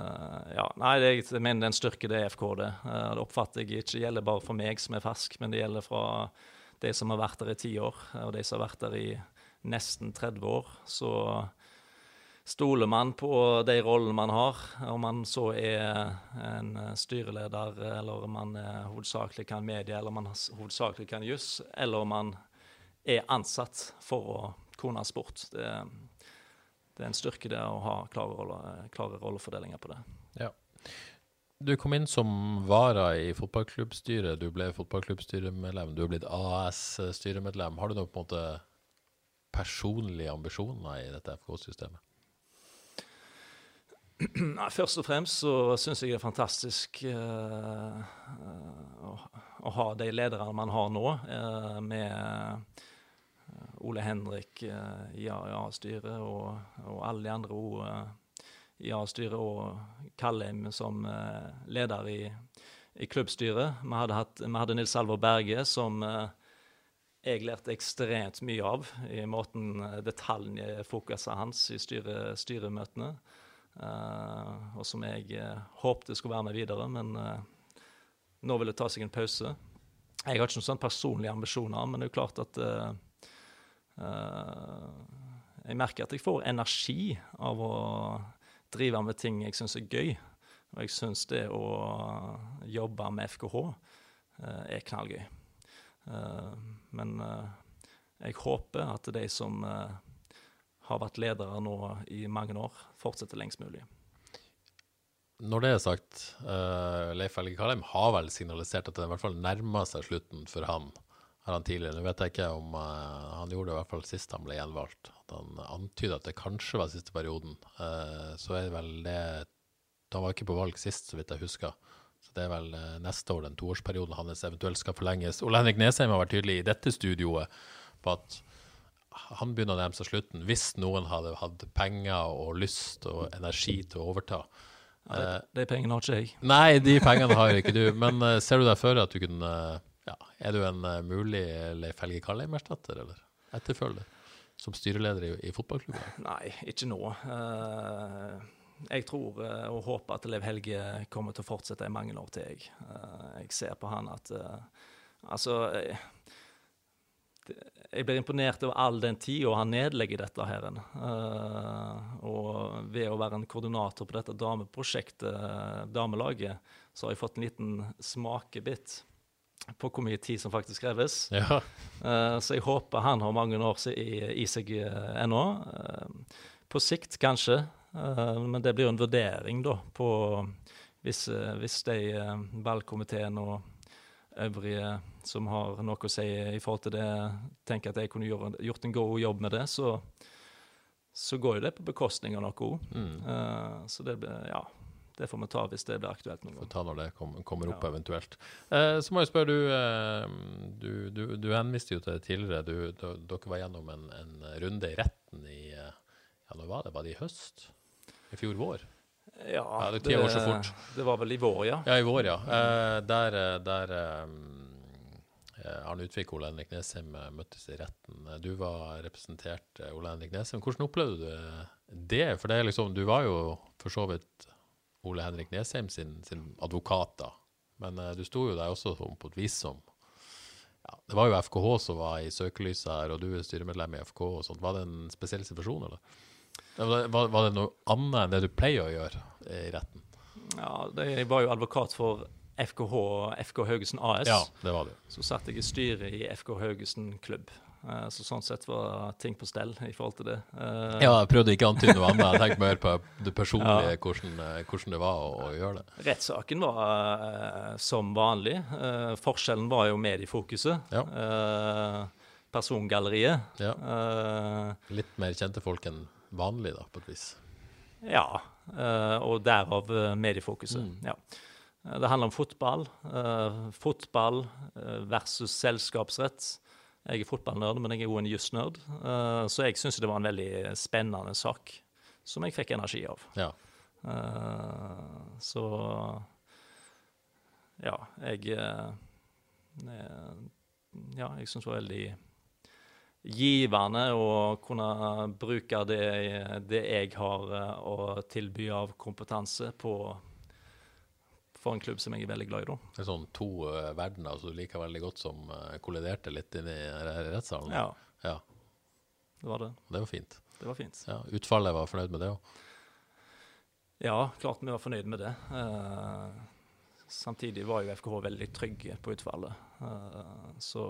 ja, nei, det, jeg mener det er en styrke det er FK, det. Det oppfatter jeg ikke gjelder bare for meg som er fersk, men det gjelder fra de som har vært der i ti år, og de som har vært der i nesten 30 år. Så stoler man på de rollene man har, om man så er en styreleder, eller om man hovedsakelig kan medie, eller om man hovedsakelig kan juss, eller om man er ansatt for å kunne sport. Det, det er en styrke det å ha klare, roller, klare rollefordelinger på det. Ja. Du kom inn som vara i fotballklubbstyret. Du ble fotballklubbstyremedlem. Du er blitt AS-styremedlem. Har du noen på en måte personlige ambisjoner i dette FK-systemet? Først og fremst så syns jeg det er fantastisk eh, eh, å, å ha de lederne man har nå, eh, med eh, Ole Henrik eh, i A-styret og, og alle de andre eh, i A-styret, og Kallheim som eh, leder i, i klubbstyret. Vi hadde, hatt, vi hadde Nils Alvor Berge, som eh, jeg lærte ekstremt mye av i måten eh, detaljfokuset hans i styre, styremøtene. Eh, og som jeg uh, håpte skulle være med videre, men eh, nå vil det ta seg en pause. Jeg har ikke noen sånn personlige ambisjoner, men det er jo klart at eh, eh, Jeg merker at jeg får energi av å drive med ting jeg syns er gøy. Og jeg syns det å jobbe med FKH eh, er knallgøy. Eh, men eh, jeg håper at de som eh, har vært ledere nå i mange år, fortsetter lengst mulig. Når det er sagt, uh, Leif Helge Kalheim har vel signalisert at det i hvert fall nærmer seg slutten for han. Har han tidligere. Nå vet jeg ikke om uh, Han gjorde det i hvert fall sist han ble gjenvalgt. At han antyda at det kanskje var siste perioden. Uh, så er det vel det Han var ikke på valg sist, så vidt jeg husker. Så det er vel neste år, den toårsperioden hans eventuelt skal forlenges. Ole Henrik Nesheim har vært tydelig i dette studioet på at han begynner å nærme seg slutten. Hvis noen hadde hatt penger og lyst og energi til å overta. Ja, de, de pengene har ikke jeg. Nei, de pengene har ikke du. Men eh, ser du deg for at du kunne ja, Er du en eh, mulig Leif Helge Kalheim-erstatter, eller etterfølger? Som styreleder i, i fotballklubben? Nei, ikke nå. Uh jeg tror eh, og håper at Lev Helge kommer til å fortsette i mange år til, jeg. Eh, jeg ser på han at eh, Altså eh, Jeg blir imponert over all den tida han nedlegger dette. her. Uh, og ved å være en koordinator på dette dameprosjektet, eh, damelaget, så har jeg fått en liten smakebit på hvor mye tid som faktisk kreves. Ja. Uh, så jeg håper han har mange år i, i seg eh, ennå. Eh, på sikt kanskje, eh, men det blir jo en vurdering da på hvis, eh, hvis de eh, valgkomiteen og øvrige som har noe å si i forhold til det, tenker at jeg kunne gjøre, gjort en god jobb med det, så, så går jo det på bekostning av noe òg. Mm. så det blir, ja, det får vi ta hvis det blir aktuelt noen gang. Får ta når det kom, kommer opp Ja. eventuelt. Eh, så må jeg spørre, du, eh, du, du, du henviste jo til det tidligere. Du, du, dere var gjennom en, en runde i retten i Ja, når var det? Var det i høst? I fjor vår? Ja, Ja, det det, går så fort. Det var vel i vår, ja. Ja, i vår, ja. Eh, der eh, der eh, Arne Utvik og Ole Henrik Nesheim eh, møttes i retten. Eh, Du var representert eh, Ole Henrik Nesheim. Hvordan opplevde du eh, det? For det liksom, du var jo for så vidt Ole Henrik Nesheim sin, sin advokat, da. Men eh, du sto jo der også på et vis som ja, Det var jo FKH som var i søkelyset her, og du er styremedlem i FK og sånt. Var det en spesiell situasjon, eller? Var, var, det noe annet enn det du pleier å gjøre eh, i retten? Ja, det, jeg var jo advokat for FKH, FK Haugesund AS. Ja, det var det. Så satt jeg i styret i FK Haugesund klubb. Eh, så sånn sett var ting på stell i forhold til det. Eh, Ja, jeg prøvde ikke å antyde noe annet. Jeg tenkte mer på det personlige, hvordan, eh, hvordan det var å, å gjøre det. Rettssaken var uh, som vanlig. Uh, forskjellen var jo mediefokuset. Ja. Uh, persongalleriet. Ja. Litt mer kjente folk enn vanlig, da, på et vis. ja. eh, og derav eh, mediefokuset. Mm. Ja. Eh, Det handler om fotball. Uh, fotball versus selskapsrett. Jeg er fotballnerd, men jeg er jo en jusnerd. Uh, så jeg syns det var en veldig spennende sak som jeg fikk energi av. Ja. Uh, så ja, jeg Ja, jeg syns det var veldig givende å kunne bruke det, det jeg har eh, å tilby av kompetanse på for en klubb som jeg er veldig glad i, da. Det er sånn to uh, verdener som du liker veldig godt, som uh, kolliderte litt inn i rettssalen. Ja, ja. det var det. Det var fint. Det var fint. Ja, Utfallet var fornøyd med det òg. Ja, klart vi var fornøyd med det. Uh, samtidig var jo FKH veldig trygge på utfallet. Så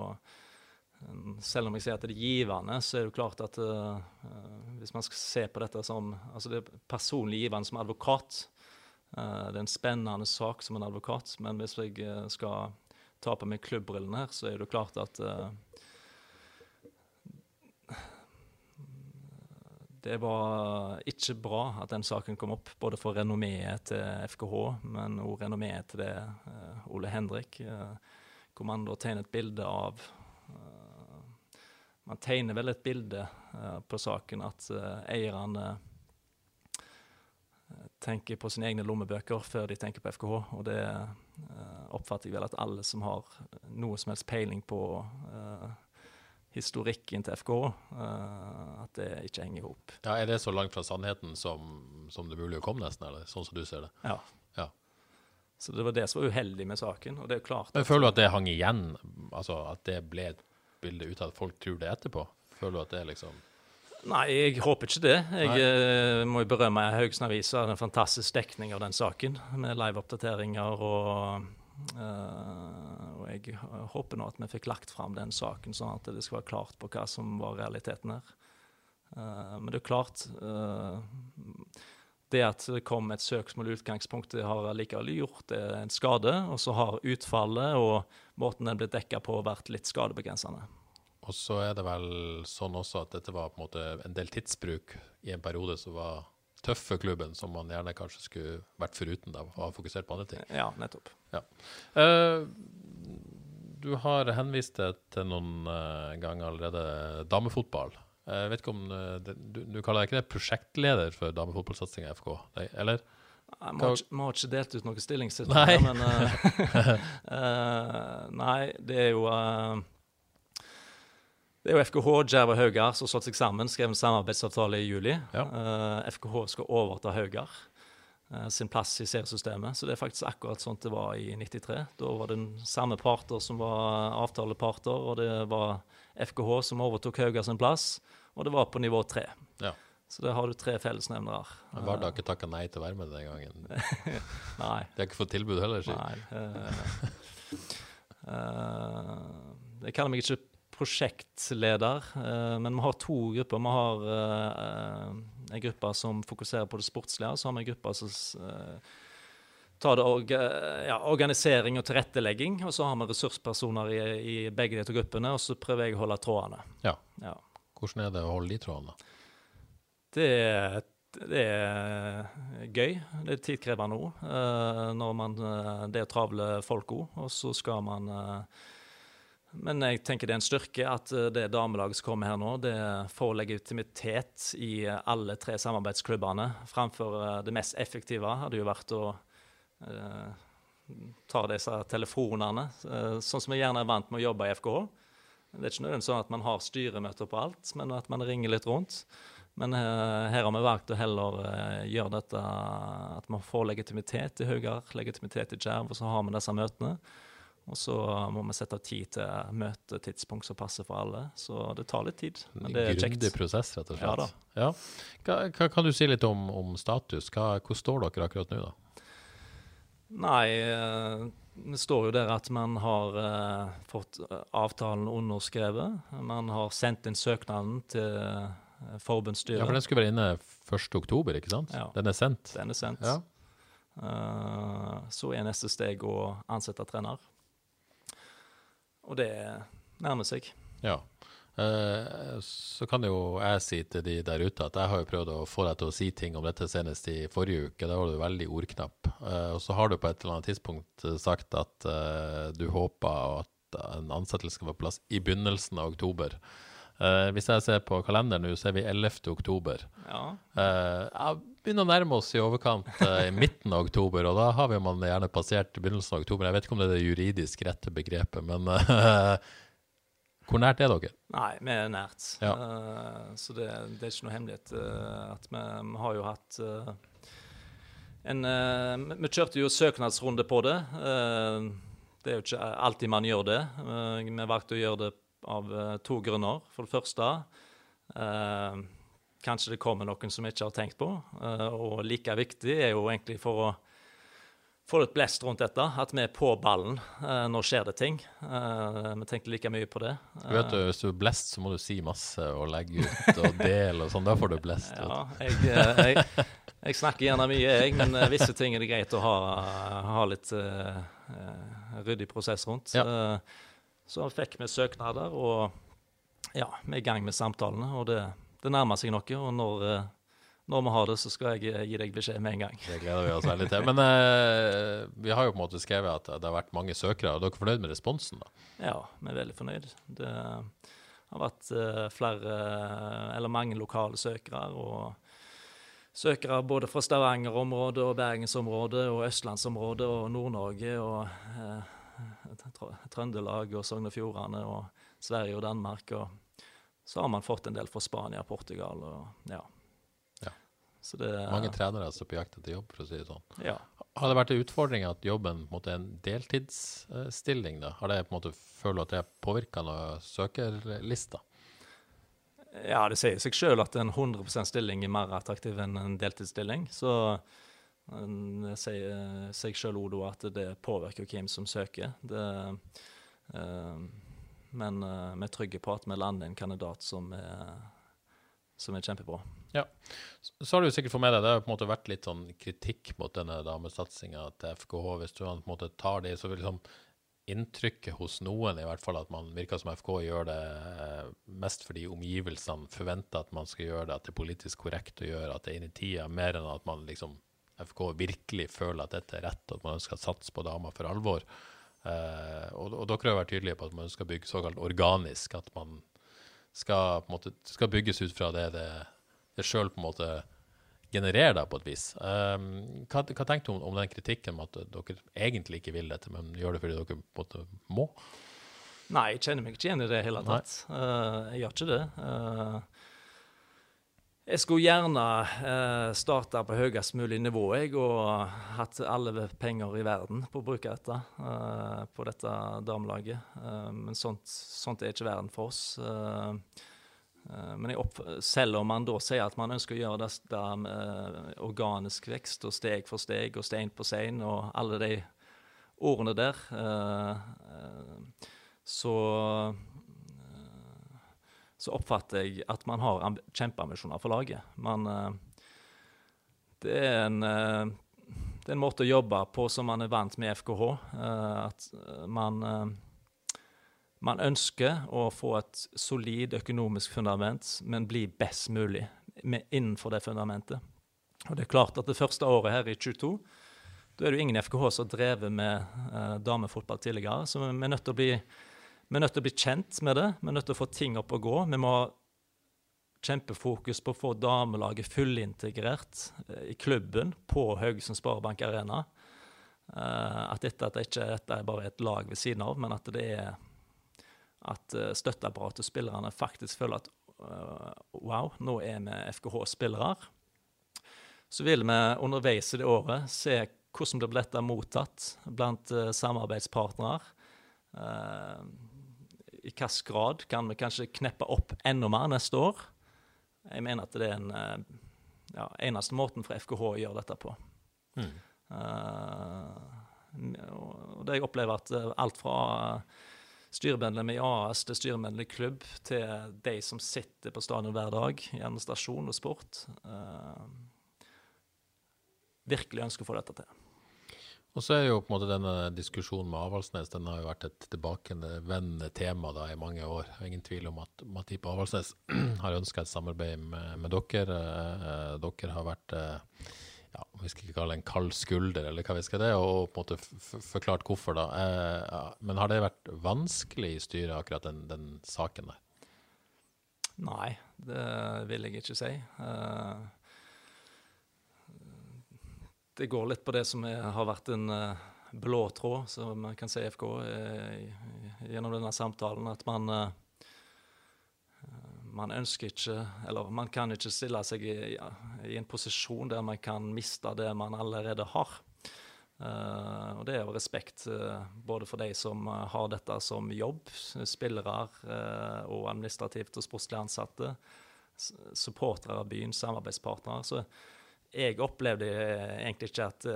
selv om jeg sier at det er givende, så er det jo klart at eh, hvis man skal se på dette som altså det er personlig givende som advokat uh, Det er en spennende sak som en advokat, men hvis jeg eh, skal ta på meg klubbbrillene her, så er det jo klart at det var ikke bra at den saken kom opp, både for renommeet til FKH, men også renommeet til det Ole Henrik. hvor man da tegner et bilde av Man tegner vel et bilde eh, på saken at eh, eierne eh, tenker på sine egne lommebøker før de tenker på FKH, og det oppfatter jeg vel at alle som har noe som helst peiling på uh, historikken til FKH, uh, at det ikke henger i hop. Ja, er det så langt fra sannheten som, som det er mulig å komme, nesten? eller sånn som du ser det? Ja. Ja. Så det var det som var uheldig med saken. Og det er klart Men Føler du at det hang igjen, altså at det ble et bilde ut av at folk tror det etterpå? Føler du at det er liksom Nei, jeg håper ikke det. Jeg Nei. må jo berømme Haugesund Avis av en fantastisk dekning av den saken, med liveoppdateringer og Uh, Og jeg håper nå at vi fikk lagt fram den saken, sånn at det skal være klart på hva som var realiteten her. Uh, men det er klart eh, Det at det kom et søksmål i utgangspunktet, har allikevel gjort det en skade. Og så har utfallet og måten den ble dekka på, vært litt skadebegrensende. Og så er det vel sånn også at dette var på en måte en del tidsbruk i en periode som var tøff for klubben, som man gjerne kanskje skulle vært foruten da, og ha fokusert på andre ting. Ja, nettopp. Eh, du har henvist det til noen uh, ganger allerede damefotball. Jeg vet ikke om eh, det, du, du kaller deg ikke det prosjektleder for damefotballsatsinga i FK? Eller? Jeg må, ikke- må ikke delt ut noen stillingstid, Nei. men uh, uh, Nei, det er jo uh, Det er jo FKH, Djerv og Haugar som har slått seg sammen, skrev en samarbeidsavtale i juli. Ja. Eh, FKH skal overta Haugar eh, sin plass i seriesystemet, så det er faktisk akkurat sånn det var i 93. Da var det den samme parter som var avtaleparter, og det var FKH som overtok Haugar sin plass, og det var på nivå tre. Ja. Så da har du tre fellesnevnere. Men Vard har ikke takka nei til å være med den gangen. Nei. De har ikke fått tilbud heller, si. Nei. Uh, uh, jeg kaller meg ikke prosjektleder, uh, men vi har to grupper. Vi har uh, en gruppe som fokuserer på det sportslige, og så har vi en gruppe som eh, tar det orga, ja, organisering og tilrettelegging. Og så har vi ressurspersoner i, i begge de to gruppene, og så prøver jeg å holde trådene. Ja. Ja. Hvordan er det å holde de trådene? Det det er gøy. Det er tidkrevende òg. når man eh, Det er travle folk òg. Og så skal man eh, Men jeg tenker det er en styrke at eh, det damelaget som kommer her nå, det får legitimitet i eh, alle tre samarbeidsklubbene. Framfor eh, det mest effektive hadde jo vært å eh, ta disse telefonene, eh, sånn som vi gjerne er vant med å jobbe i FKH. Det er ikke nødvendigvis sånn at man har styremøter på alt, men at man ringer litt rundt. Men uh, her har vi valgt å heller uh, gjøre dette at man får legitimitet i Haugar, legitimitet i Jerv, og så har vi disse møtene. Og så må vi sette av tid til møtetidspunkt som passer for alle. Så det tar litt tid, men det er kjekt. Grundig prosess, rett og Ja slett. da. Ja. Hva, hva, kan du si litt om, om status? Hva, hvor står dere akkurat nå, da? Nei, eh, det står jo der at man har eh, fått eh, avtalen underskrevet. Man har sendt inn søknaden til forbundsstyret. Ja, for den skulle være inne 1. oktober, ikke sant? Ja. Den er sendt. Den er sendt. Ja. Så er neste steg å ansette trener. Og det nærmer seg. Ja. Eh, så kan jo jeg si til de der ute at jeg har jo prøvd å få deg til å si ting om dette senest i forrige uke. Da var du veldig ordknapp. Eh, og så har du på et eller annet tidspunkt eh, sagt at du håper at en ansettelse skal være på plass i begynnelsen av oktober. Hvis jeg ser på kalenderen nå, så er vi 11. oktober. Ja. Jeg begynner å nærme oss i overkant i midten av oktober, og da har vi man gjerne passert begynnelsen av oktober. Jeg vet ikke om det er det juridisk rette begrepet, men hvor nært er dere? Nei, vi er nært. Ja. Uh, så det, det er ikke noe hemmelighet. uh, at vi, vi har jo hatt uh, en vi- kjørte jo søknadsrunde på det. Det er jo ikke alltid man gjør det. Vi valgte å gjøre det av to grunner. For det første Kanskje det kommer noen som vi ikke har tenkt på. Og like viktig er jo egentlig for å få litt blest rundt dette, at vi er på ballen. Eh, nå skjer det ting. Eh, vi tenkte like mye på det. Du vet, du, Hvis du er blest, så må du si masse og legge ut og dele og sånn. Da får du blest. Ja, jeg, eh, jeg, jeg snakker gjerne mye, jeg, men eh, visse ting er det greit å ha, ha litt eh, eh, ryddig prosess rundt. Ja. Eh, så fikk vi søknader, og ja, vi er i gang med samtalene. Og det, det nærmer seg noe. Og når, eh, når vi har det, så skal jeg eh, gi deg beskjed med en gang. Det gleder vi oss veldig til. Men eh, vi har jo på en måte skrevet at det har vært mange søkere. og Dere er fornøyd med responsen? da? Ja, vi er veldig fornøyd. Det har vært eh, flere, eller mange lokale søkere. og Søkere både fra Stavanger-området og Bergensområdet og Østlandsområdet og Nord-Norge og eh, Trøndelag og Sogn og Fjordane og Sverige og Danmark. Og så har man fått en del fra Spania og Portugal. og ja. Det, Mange trenere er på jakt etter jobb, for å si det sånn. ja. Har det vært en utfordring at jobben på en måte er en deltidsstilling? da? Har det på en måte følt at det påvirker noen søkerlister? Ja, det sier seg sjøl at en 100% stilling er mer attraktiv enn en deltidsstilling. Så det sier seg sjøl Odo at det påvirker hvem som søker. Det, eh, men eh, vi er trygge på at vi lander en kandidat som er, som er kjempebra. Ja. Så har du sikkert fått med deg, det har på en måte vært litt sånn kritikk mot denne damesatsinga til FKH. Hvis du på en måte tar det, så vil liksom inntrykket hos noen i hvert fall at man virker som FK gjør det eh, mest fordi omgivelsene forventer at man skal gjøre det, at det er politisk korrekt å gjøre, at det er inn i tida, mer enn at man liksom FK virkelig føler at dette er rett, og at man ønsker å satse på damer for alvor. Eh, og, og dere har vært tydelige på at man ønsker å bygge såkalt organisk, at man skal, på en måte, skal bygges ut fra det det, det sjøl på en måte genererer deg på et vis. Um, hva, hva tenkte du om, om den kritikken om at dere egentlig ikke vil dette, men gjør det fordi dere på en måte må? Nei, jeg kjenner meg ikke igjen i det hele tatt. Uh, jeg gjør ikke det. Uh, jeg skulle gjerne uh, starta på høyest mulig nivå jeg, og hatt alle penger i verden på å bruke dette eh, på dette damelaget. Eh, men sånt, sånt er ikke verden for oss. Eh, eh, men jeg opp, selv om man da sier at man ønsker å gjøre dette med organisk vekst og steg for steg og stein på stein og alle de ordene der, eh, eh, så så oppfatter jeg at man har amb- kjempeambisjoner for laget. Man, eh, det, er en, eh, det er en måte å jobbe på som man er vant med i FKH. eh, At eh, man, eh, man ønsker å få et solid økonomisk fundament, men bli best mulig innenfor det fundamentet. Og det er klart at det første året her i 22 da er det jo ingen FKH som har drevet med eh, damefotball tidligere, så vi er nødt til å bli vi er nødt til å bli kjent med det, vi er nødt til å få ting opp og gå. Vi må ha kjempefokus på å få damelaget fullintegrert eh, i klubben på Haugesund Sparebank Arena. Eh, at dette at det ikke dette er bare et lag ved siden av, men at det er at eh, støtteapparatet og spillerne faktisk føler at eh, wow, nå er vi FKH-spillere. Så vil vi underveis i det året se hvordan det blir dette mottatt blant eh, samarbeidspartnere. I hvilken grad kan vi kanskje kneppe opp enda mer neste år? Jeg mener at det er den ja, eneste måten for FKH å gjøre dette på. Mm. Uh, og det jeg opplever at alt fra styremedlem i AS til styremedlem i klubb, til de som sitter på stadion hver dag i administrasjon og sport, eh, virkelig ønsker å få dette til. Og så er jo på en måte denne diskusjonen med Avaldsnes den har jo vært et tilbakevendende tema da i mange år. Ingen tvil om at Matip Avaldsnes har ønska et samarbeid med, med dere. Eh, dere har vært eh, ja, vi skal ikke kalle det en kald skulder, eller hva vi skal det, og på en måte forklart hvorfor, da. Eh, ja. Men har det vært vanskelig i styret, akkurat den, den, saken der? Nei, det vil jeg ikke si. Eh, det går litt på det som er, har vært en eh, blå tråd, som man kan si FK, uh, gjennom denne samtalen. At man uh, man ønsker ikke, eller man kan ikke stille seg i, i en posisjon der man kan miste det man allerede har. Uh, og Det er jo respekt uh, både for de som uh, har dette som jobb, spillere og administrativt og sportslig ansatte, supportere av byen, samarbeidspartnere. Så jeg opplevde egentlig ikke at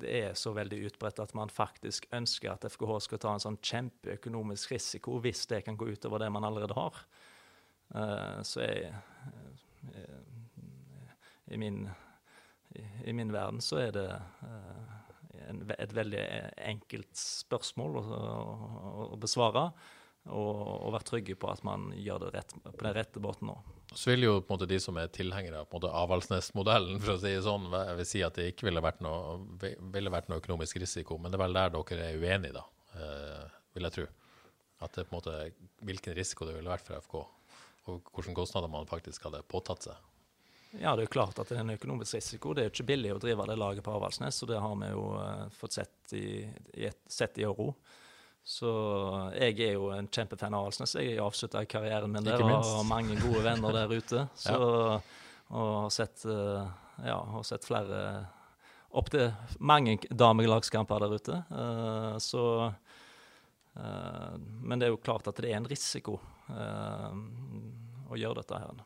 det er så veldig utbredt at man faktisk ønsker at FKH skal ta en sånn kjempeøkonomisk risiko hvis det kan gå utover det man allerede har. Uh, så jeg, uh, i, min, i, i, min, verden så er det uh, en, et veldig enkelt spørsmål å, å, å besvare. Og, og, være trygge på at man gjør det rett, på den rette båten nå. Så vil jo på en måte de som er tilhengere av Avaldsnes-modellen, for å si sånn, vil si at det ikke ville vært, noe, ville vært noe økonomisk risiko. Men det er vel der dere er uenige, da, vil jeg tro. At det på en måte, hvilken risiko det ville vært for FK og hvilke kostnader man faktisk hadde påtatt seg. Ja, det er jo klart at det er en økonomisk risiko. Det er jo ikke billig å drive det laget på Avaldsnes, og det har vi jo uh, fått sett i, i, et, sett i Euro. Så jeg er jo en kjempefan av Avaldsnes. Jeg avslutta karrieren min der og har mange gode venner der ute. Så, ja. Og har sett, uh, ja, har sett flere Opptil mange damelagskamper der ute. Uh, så Men det er jo klart at det er en risiko å gjøre dette her.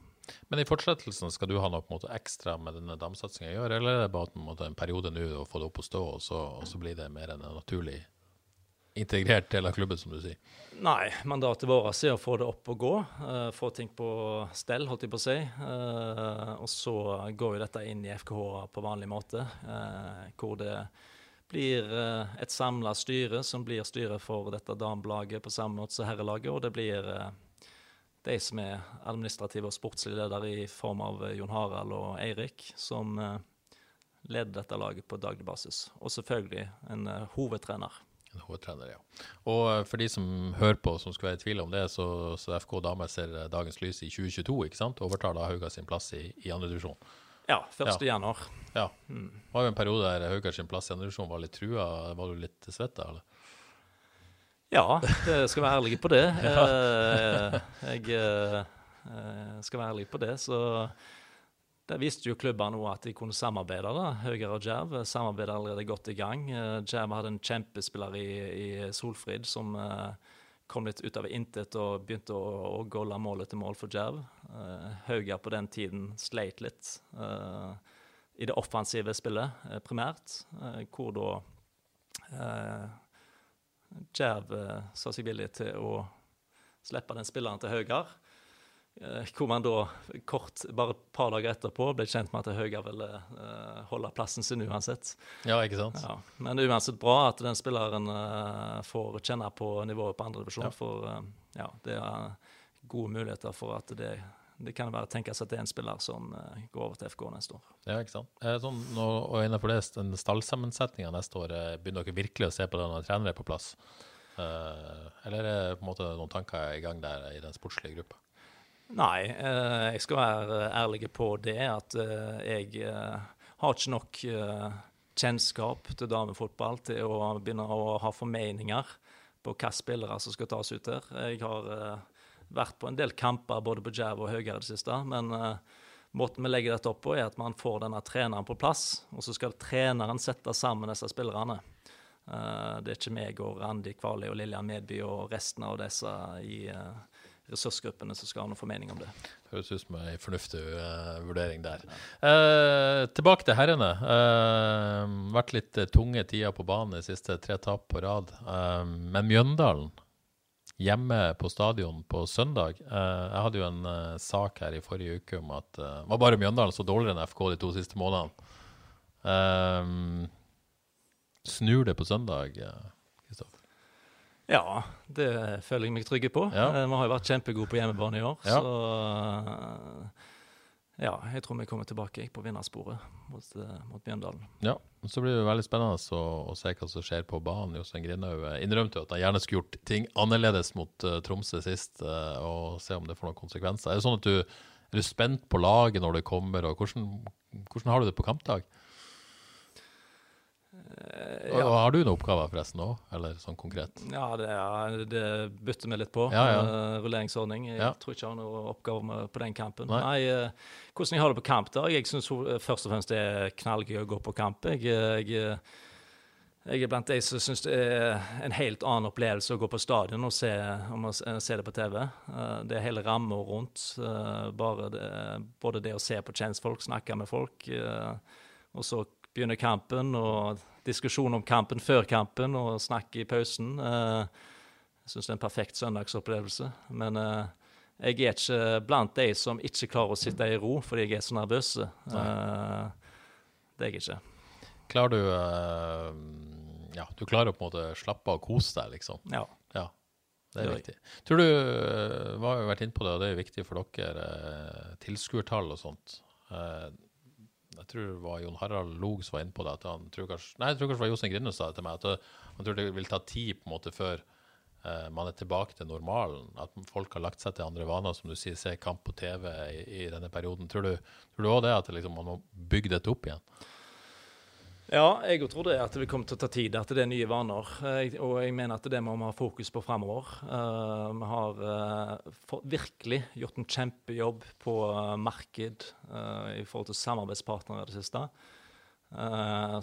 Men i fortsettelsen, skal du ha noe på en måte ekstra med denne damsatsinga å gjøre, eller er det bare en, måte, en periode nå å få det opp å stå, og så, og så blir det mer enn en naturlig integrert del av klubben, som du sier? Nei, mandatet vårt er å få det opp og gå. Uh, få ting på stell, holdt jeg på å si. Uh, og så går jo dette inn i FKH på vanlig måte, uh, hvor det blir et samla styre som blir styret for dette damelaget på samme måte som herrelaget, og det blir de som er administrative og sportslige ledere i form av eh, Jon Harald og Eirik, som eh, leder dette laget på daglig basis. Og selvfølgelig en hovedtrener. En hovedtrener, ja. Og for de som hører på, som skulle være i tvil om det, så, så FK damer ser dagens lys i 2022, ikke sant? Overtar da Hauga sin plass i, i andredivisjon. Ja, 1. Ja. januar. Ja. Mm. Det var jo en periode der Haugars plass i andredivisjon var litt trua. Var du litt svetta, eller? Ja, jeg skal være ærlig på det. ja. jeg eh, skal være ærlig på det. Så der viste jo klubbene nå at de kunne samarbeide. da. Høyre og Jerv samarbeider allerede godt i gang. Eh, Jerv hadde en kjempespiller i, i Solfrid som kom litt ut av intet og begynte å, å golle målet til mål for Jerv. Hauger på den tiden sleit litt i det offensive spillet, primært, hvor da Djerv eh, sa seg villig til å slippe den spilleren til Høygar. Eh, hvor man da kort, bare et par dager etterpå, ble kjent med at Høygar ville uh, holde plassen sin uansett. Ja, ikke sant? Ja. Men det er uansett bra at den spilleren uh, får kjenne på nivået på andredivisjon. Ja. For uh, ja, det er gode muligheter for at det det kan være tenkes at det er en spiller som går over til FK neste år. Ja, ikke sant. Eh, sånn, og innenfor det, den stallsammensetninga neste år, begynner dere virkelig å se på det når trenere er på plass? Eller er det på en måte noen tanker i gang der i den sportslige gruppa? Nei, uh, jeg skal være ærlig på det at uh, jeg har ikke nok kjennskap til damefotball til å begynne å ha formeninger på hvilke spillere som skal tas ut der. Jeg har vært på en del kamper både på Jav og høyere det siste. Men måten vi legger dette opp på, er at man får denne treneren på plass. Og så skal treneren sette sammen disse spillerne. Det er ikke meg og Randi Kvali og Lillian Medby og resten av disse i, uh, ressursgruppene som skal ha noen formening om det. Høres ut som en fornuftig uh, vurdering der. Uh, tilbake til herrene. Uh, vært litt tunge tider på banen de siste tre tap på rad. men Mjøndalen, hjemme på stadion på søndag Jeg hadde jo en sak her i forrige uke om at det var bare Mjøndalen så dårligere enn FK de to siste månedene. snur det på søndag? Kristoffer? Ja, det føler jeg meg trygge på. Ja. Eh, vi har jo vært kjempegode på hjemmebane i år. Ja. Så eh, ja, jeg tror vi kommer tilbake på vinnersporet mot, eh, mot Mjøndalen. Ja, så blir det veldig spennende å, å se hva som skjer på banen. Jostein Grindhaug innrømte jo at han gjerne skulle gjort ting annerledes mot uh, Tromsø sist, uh, og se om det får noen konsekvenser. Er det sånn at du er du spent på laget når det kommer, og hvordan, hvordan har du det på kampdag? Eh, Og, og har du noen oppgaver forresten òg, eller sånn konkret? Ja, det, er, det bytter vi litt på. Ja, ja. Uh, rulleringsordning. Jeg Ja. tror ikke jeg har noen oppgaver på den kampen. Nei. Nei, uh, hvordan jeg har det på kamp da? Jeg syns først og fremst det er knallgøy å gå på kamp. Jeg, jeg, jeg er blant de som syns det er en helt annen opplevelse å gå på stadion og se, om å se det på TV. Det er hele ramma rundt. det, både det å se på kjentfolk, snakke med folk, og så begynner kampen, og diskusjon om kampen før kampen, og snakk i pausen. Eh, Jeg syns det er en perfekt søndagsopplevelse. Men eh, jeg er ikke blant de som ikke klarer å sitte i ro fordi jeg er så nervøs. Eh, Det er jeg ikke. Klarer du Ja, du klarer å på en måte slappe av og kose deg, liksom? Ja. Ja, det er viktig. Tror du, vi har jo vært inne på det, og det er viktig for dere, tilskuertall og sånt. Eh, jeg tror det var Jon Harald Log som var inne på det. at han tror kanskje, Nei, jeg tror kanskje det var Jostein Grinde sa det til meg. at det, Han tror det vil ta tid på en måte før eh, man er tilbake til normalen. At folk har lagt seg til andre vaner, som du sier, se kamp på TV i, i denne perioden. Tror du òg det, at det liksom, man må bygge dette opp igjen? Ja, jeg tror det at det kommer til å ta tid, at det er nye vaner. Og jeg mener at det må vi ha fokus på fremover. Eh, vi har eh, virkelig gjort en kjempejobb på eh, marked i forhold til samarbeidspartnere i det siste.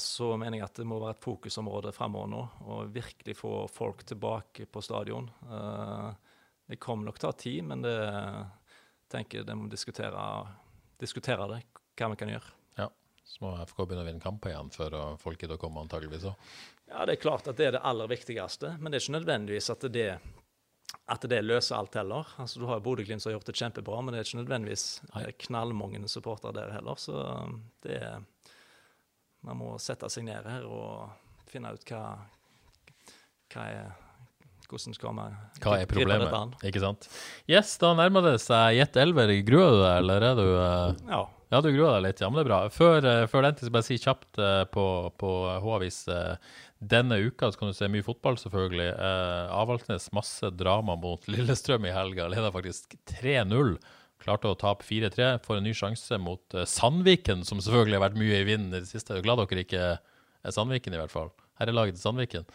Så mener jeg at det må være et fokusområde fremover nå, og virkelig få folk tilbake på stadion. Det kommer nok til å ta tid, men det tenker det må diskutere, diskutere det, hva vi kan gjøre. Så må FK begynne å vinne kamper igjen før folket folk gidder å komme, antageligvis òg. Ja, det er klart at det er det aller viktigste, men det er ikke nødvendigvis at det, at det løser alt heller. Altså, du har Bodø-Glimt som har gjort det kjempebra, men det er ikke nødvendigvis knallmange supportere der heller. Så det er Man må sette seg ned her og finne ut hva, hva er Hvordan skal man Hva er problemet? Ikke sant? Yes, da nærmer det seg Jet Elver. Gruer du deg, eller er du uh, Ja. Ja, du gruer deg litt. Ja, men det er bra. Før, eh, før den tid skal jeg bare si kjapt eh, på, på H-avis eh, denne uka så kan du se mye fotball, selvfølgelig. Avaldsnes masse drama mot Lillestrøm i helga. Leder faktisk 3-0. Klarte å tape 4-3. Får en ny sjanse mot Sandviken, som selvfølgelig har vært mye i vinden i det siste. Jeg er glad dere ikke er Sandviken, i hvert fall. Herrelaget til Sandviken.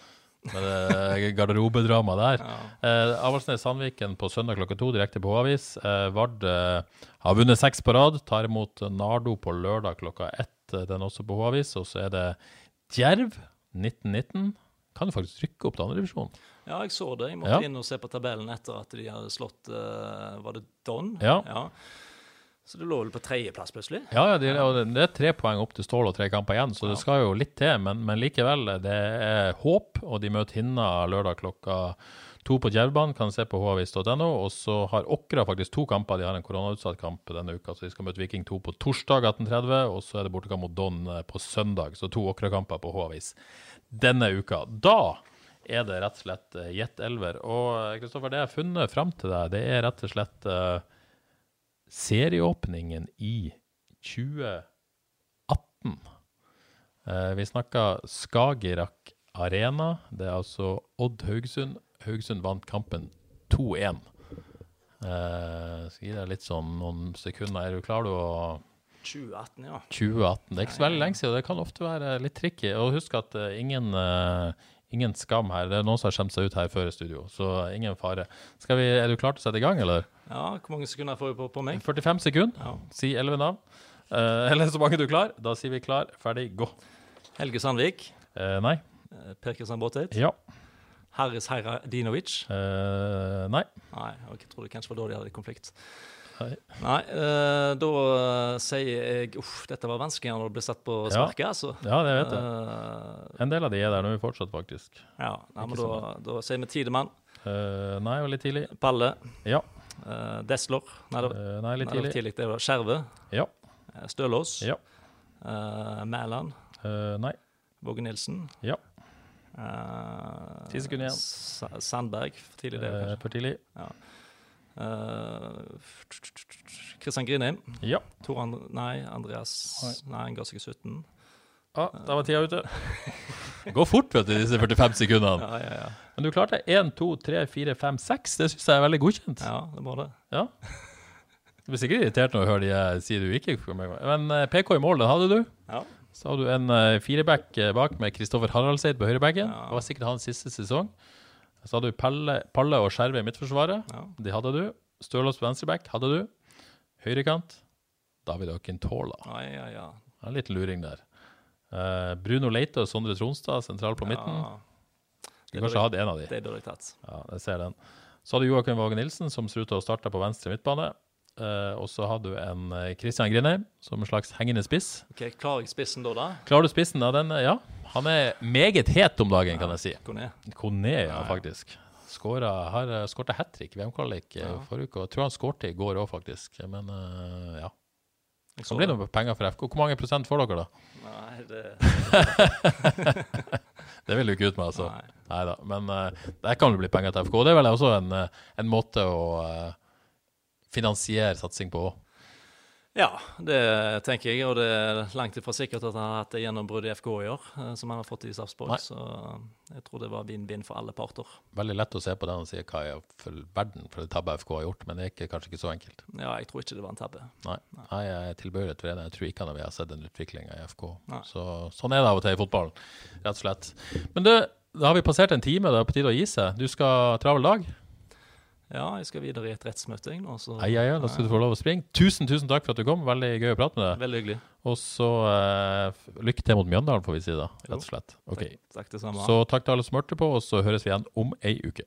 Med det garderobedramaet der. Eh, Avaldsnes-Sandviken på søndag klokka to, direkte på H-avis. Eh, Vard eh, har vunnet seks på rad. Tar imot Nardo på lørdag klokka ett. eh, Den også på H-avis. Og så er det Djerv 1919. Kan jo faktisk rykke opp til andredivisjon. ja, jeg så det. Jeg måtte Ja. inn og se på tabellen etter at de hadde slått eh, Var det Don? Ja. Ja. Så det lå vel på tredjeplass plutselig? Ja, ja det, det- er tre poeng opp til Stål og tre kamper igjen, så det skal jo litt til. Men, men likevel, det er håp, og de møter Hinna lørdag klokka to på Djervbanen. Kan se på havis.no. Og så har Åkra faktisk to kamper. De har en koronautsatt kamp denne uka, så de skal møte Viking 2 på torsdag 18.30. Og så er det bortekamp mot Don eh, på søndag, så to Åkra-kamper på H-avis denne uka. Da er det rett og slett eh, Jet Elver. Og eh, Kristoffer, det jeg har funnet fram til deg, det er rett og slett serieåpningen i 2018. Eh, vi snakka Skagerrak Arena. Det er altså Odd Haugesund. Haugesund vant kampen 2-1. Eh, skal gi deg litt sånn noen sekunder. Er du klar, du? å 2018, ja. 2018. Det er ikke så veldig lenge siden, det kan ofte være litt tricky. Og husk at uh, ingen, eh, ingen skam her. Det er noen som har skjemt seg ut her før i studio, så ingen fare. Vi, er du klar til å sette i gang, eller? ja. Hvor mange sekunder får vi på, på meg? 45 sekunder. Ja. Si 11 navn. Eh, eller så mange du er klar. Da sier vi klar, ferdig, gå. Helge Sandvik. Eh, nei. eh, Per Kristian Båtveit. Ja. Herre Heiradinovic? Eh, nei. Nei, jeg trodde kanskje var da de hadde konflikt. Nei. Nei, eh, da sier jeg Uff, dette var vanskelig når det ble satt på Ja. altså. Ja, det vet jeg. Eh, En del av de er der nå fortsatt, faktisk. ja, nei, men da, da sier vi Tidemann, Uh, nei, og litt tidlig. Palle, Ja. Uh, Desler Nei, det Eh, nei, litt nei, det var tidlig. tidlig. Det var Skjerve, Ja. Stølås, Ja. Uh, Mæland, Uh, nei. Våge Nilsen. Ja. Ti sekunder igjen. Sandberg, for tidlig det, for tidlig. Kristian Grinheim Ja. Tor And nei, Andreas Nei, han ga seg i 17. Ah, da var tida ute. Går fort, vet du, disse 45 sekundene. Ja, ja, ja. Men du klarte 1, 2, 3, 4, 5, 6. Det syns jeg er veldig godkjent. ja det må det. Ja. Du blir sikkert irritert når du hører de eh, sier du ikke meg. Men eh, PK i mål, den hadde du. Ja. Så hadde du en uh, fireback eh, bak med Kristoffer Haraldseid på høyrebacken. Ja. Det var sikkert hans siste sesong. Så hadde du Palle, Palle og Skjerve i midtforsvaret. Ja. De hadde du. Stølås på venstreback hadde du. Høyrekant David Akintola. Ja, ja, ja. En liten luring der. Eh, Bruno Leite og Sondre Tronstad sentralt på midten. Skulle kanskje hatt en av de. det er dårlig tatt. Ja, jeg ser den. Så hadde Joakim Våge Nilsen, som ser ut til å starte på venstre midtbane. Eh, og så har du en eh, Christian Grindheim som en slags hengende spiss. Ok, Klarer jeg spissen da, da? Klarer du spissen da, den? Ja. Han er meget het om dagen, kan jeg si. Ned. Kone, ja, Ja, ja. faktisk. Skåra, har eh, hat trick VM-kvalik eh, Ja. forrige uke. og Jeg tror han skårte i går òg, faktisk. Men uh, ja. Det blir det noe penger for FK. Hvor mange prosent får dere, da? Nei, det Det vil du ikke ut med, altså. Nei. Da. Men uh, der kan det bli penger til FK. Det er vel også en, eh, en måte å eh, finansiere satsing på òg. Ja, det tenker jeg. Og det er langt ifra sikkert at han har hatt det gjennombruddet i FK i år, eh, som han har fått i Sarpsborg. Så jeg tror det var vinn-vinn for alle parter. Veldig lett å se på den han sier hva er for verden for det tabbe FK har gjort, men det er ikke, kanskje ikke så enkelt. Ja, jeg tror ikke det var en tabbe. Nei, Nei jeg er tilbøyelig til det. Jeg tror ikke vi har sett den utviklinga i FK. Så, sånn er det av og til i fotballen, rett og slett. Men du, da har vi passert en time, det er på tide å gi seg. Du skal travel dag. Ja, jeg skal videre i et rettsmøte jeg nå, så ja, ja, da skal du få lov å springe. Tusen, tusen takk for at du kom. Veldig gøy å prate med deg. Veldig hyggelig. Og så uh, lykke til mot Mjøndalen, får vi si da, rett og slett. Okay. Takk, takk det samme. Så takk til alle som hørte på, og så høres vi igjen om ei uke.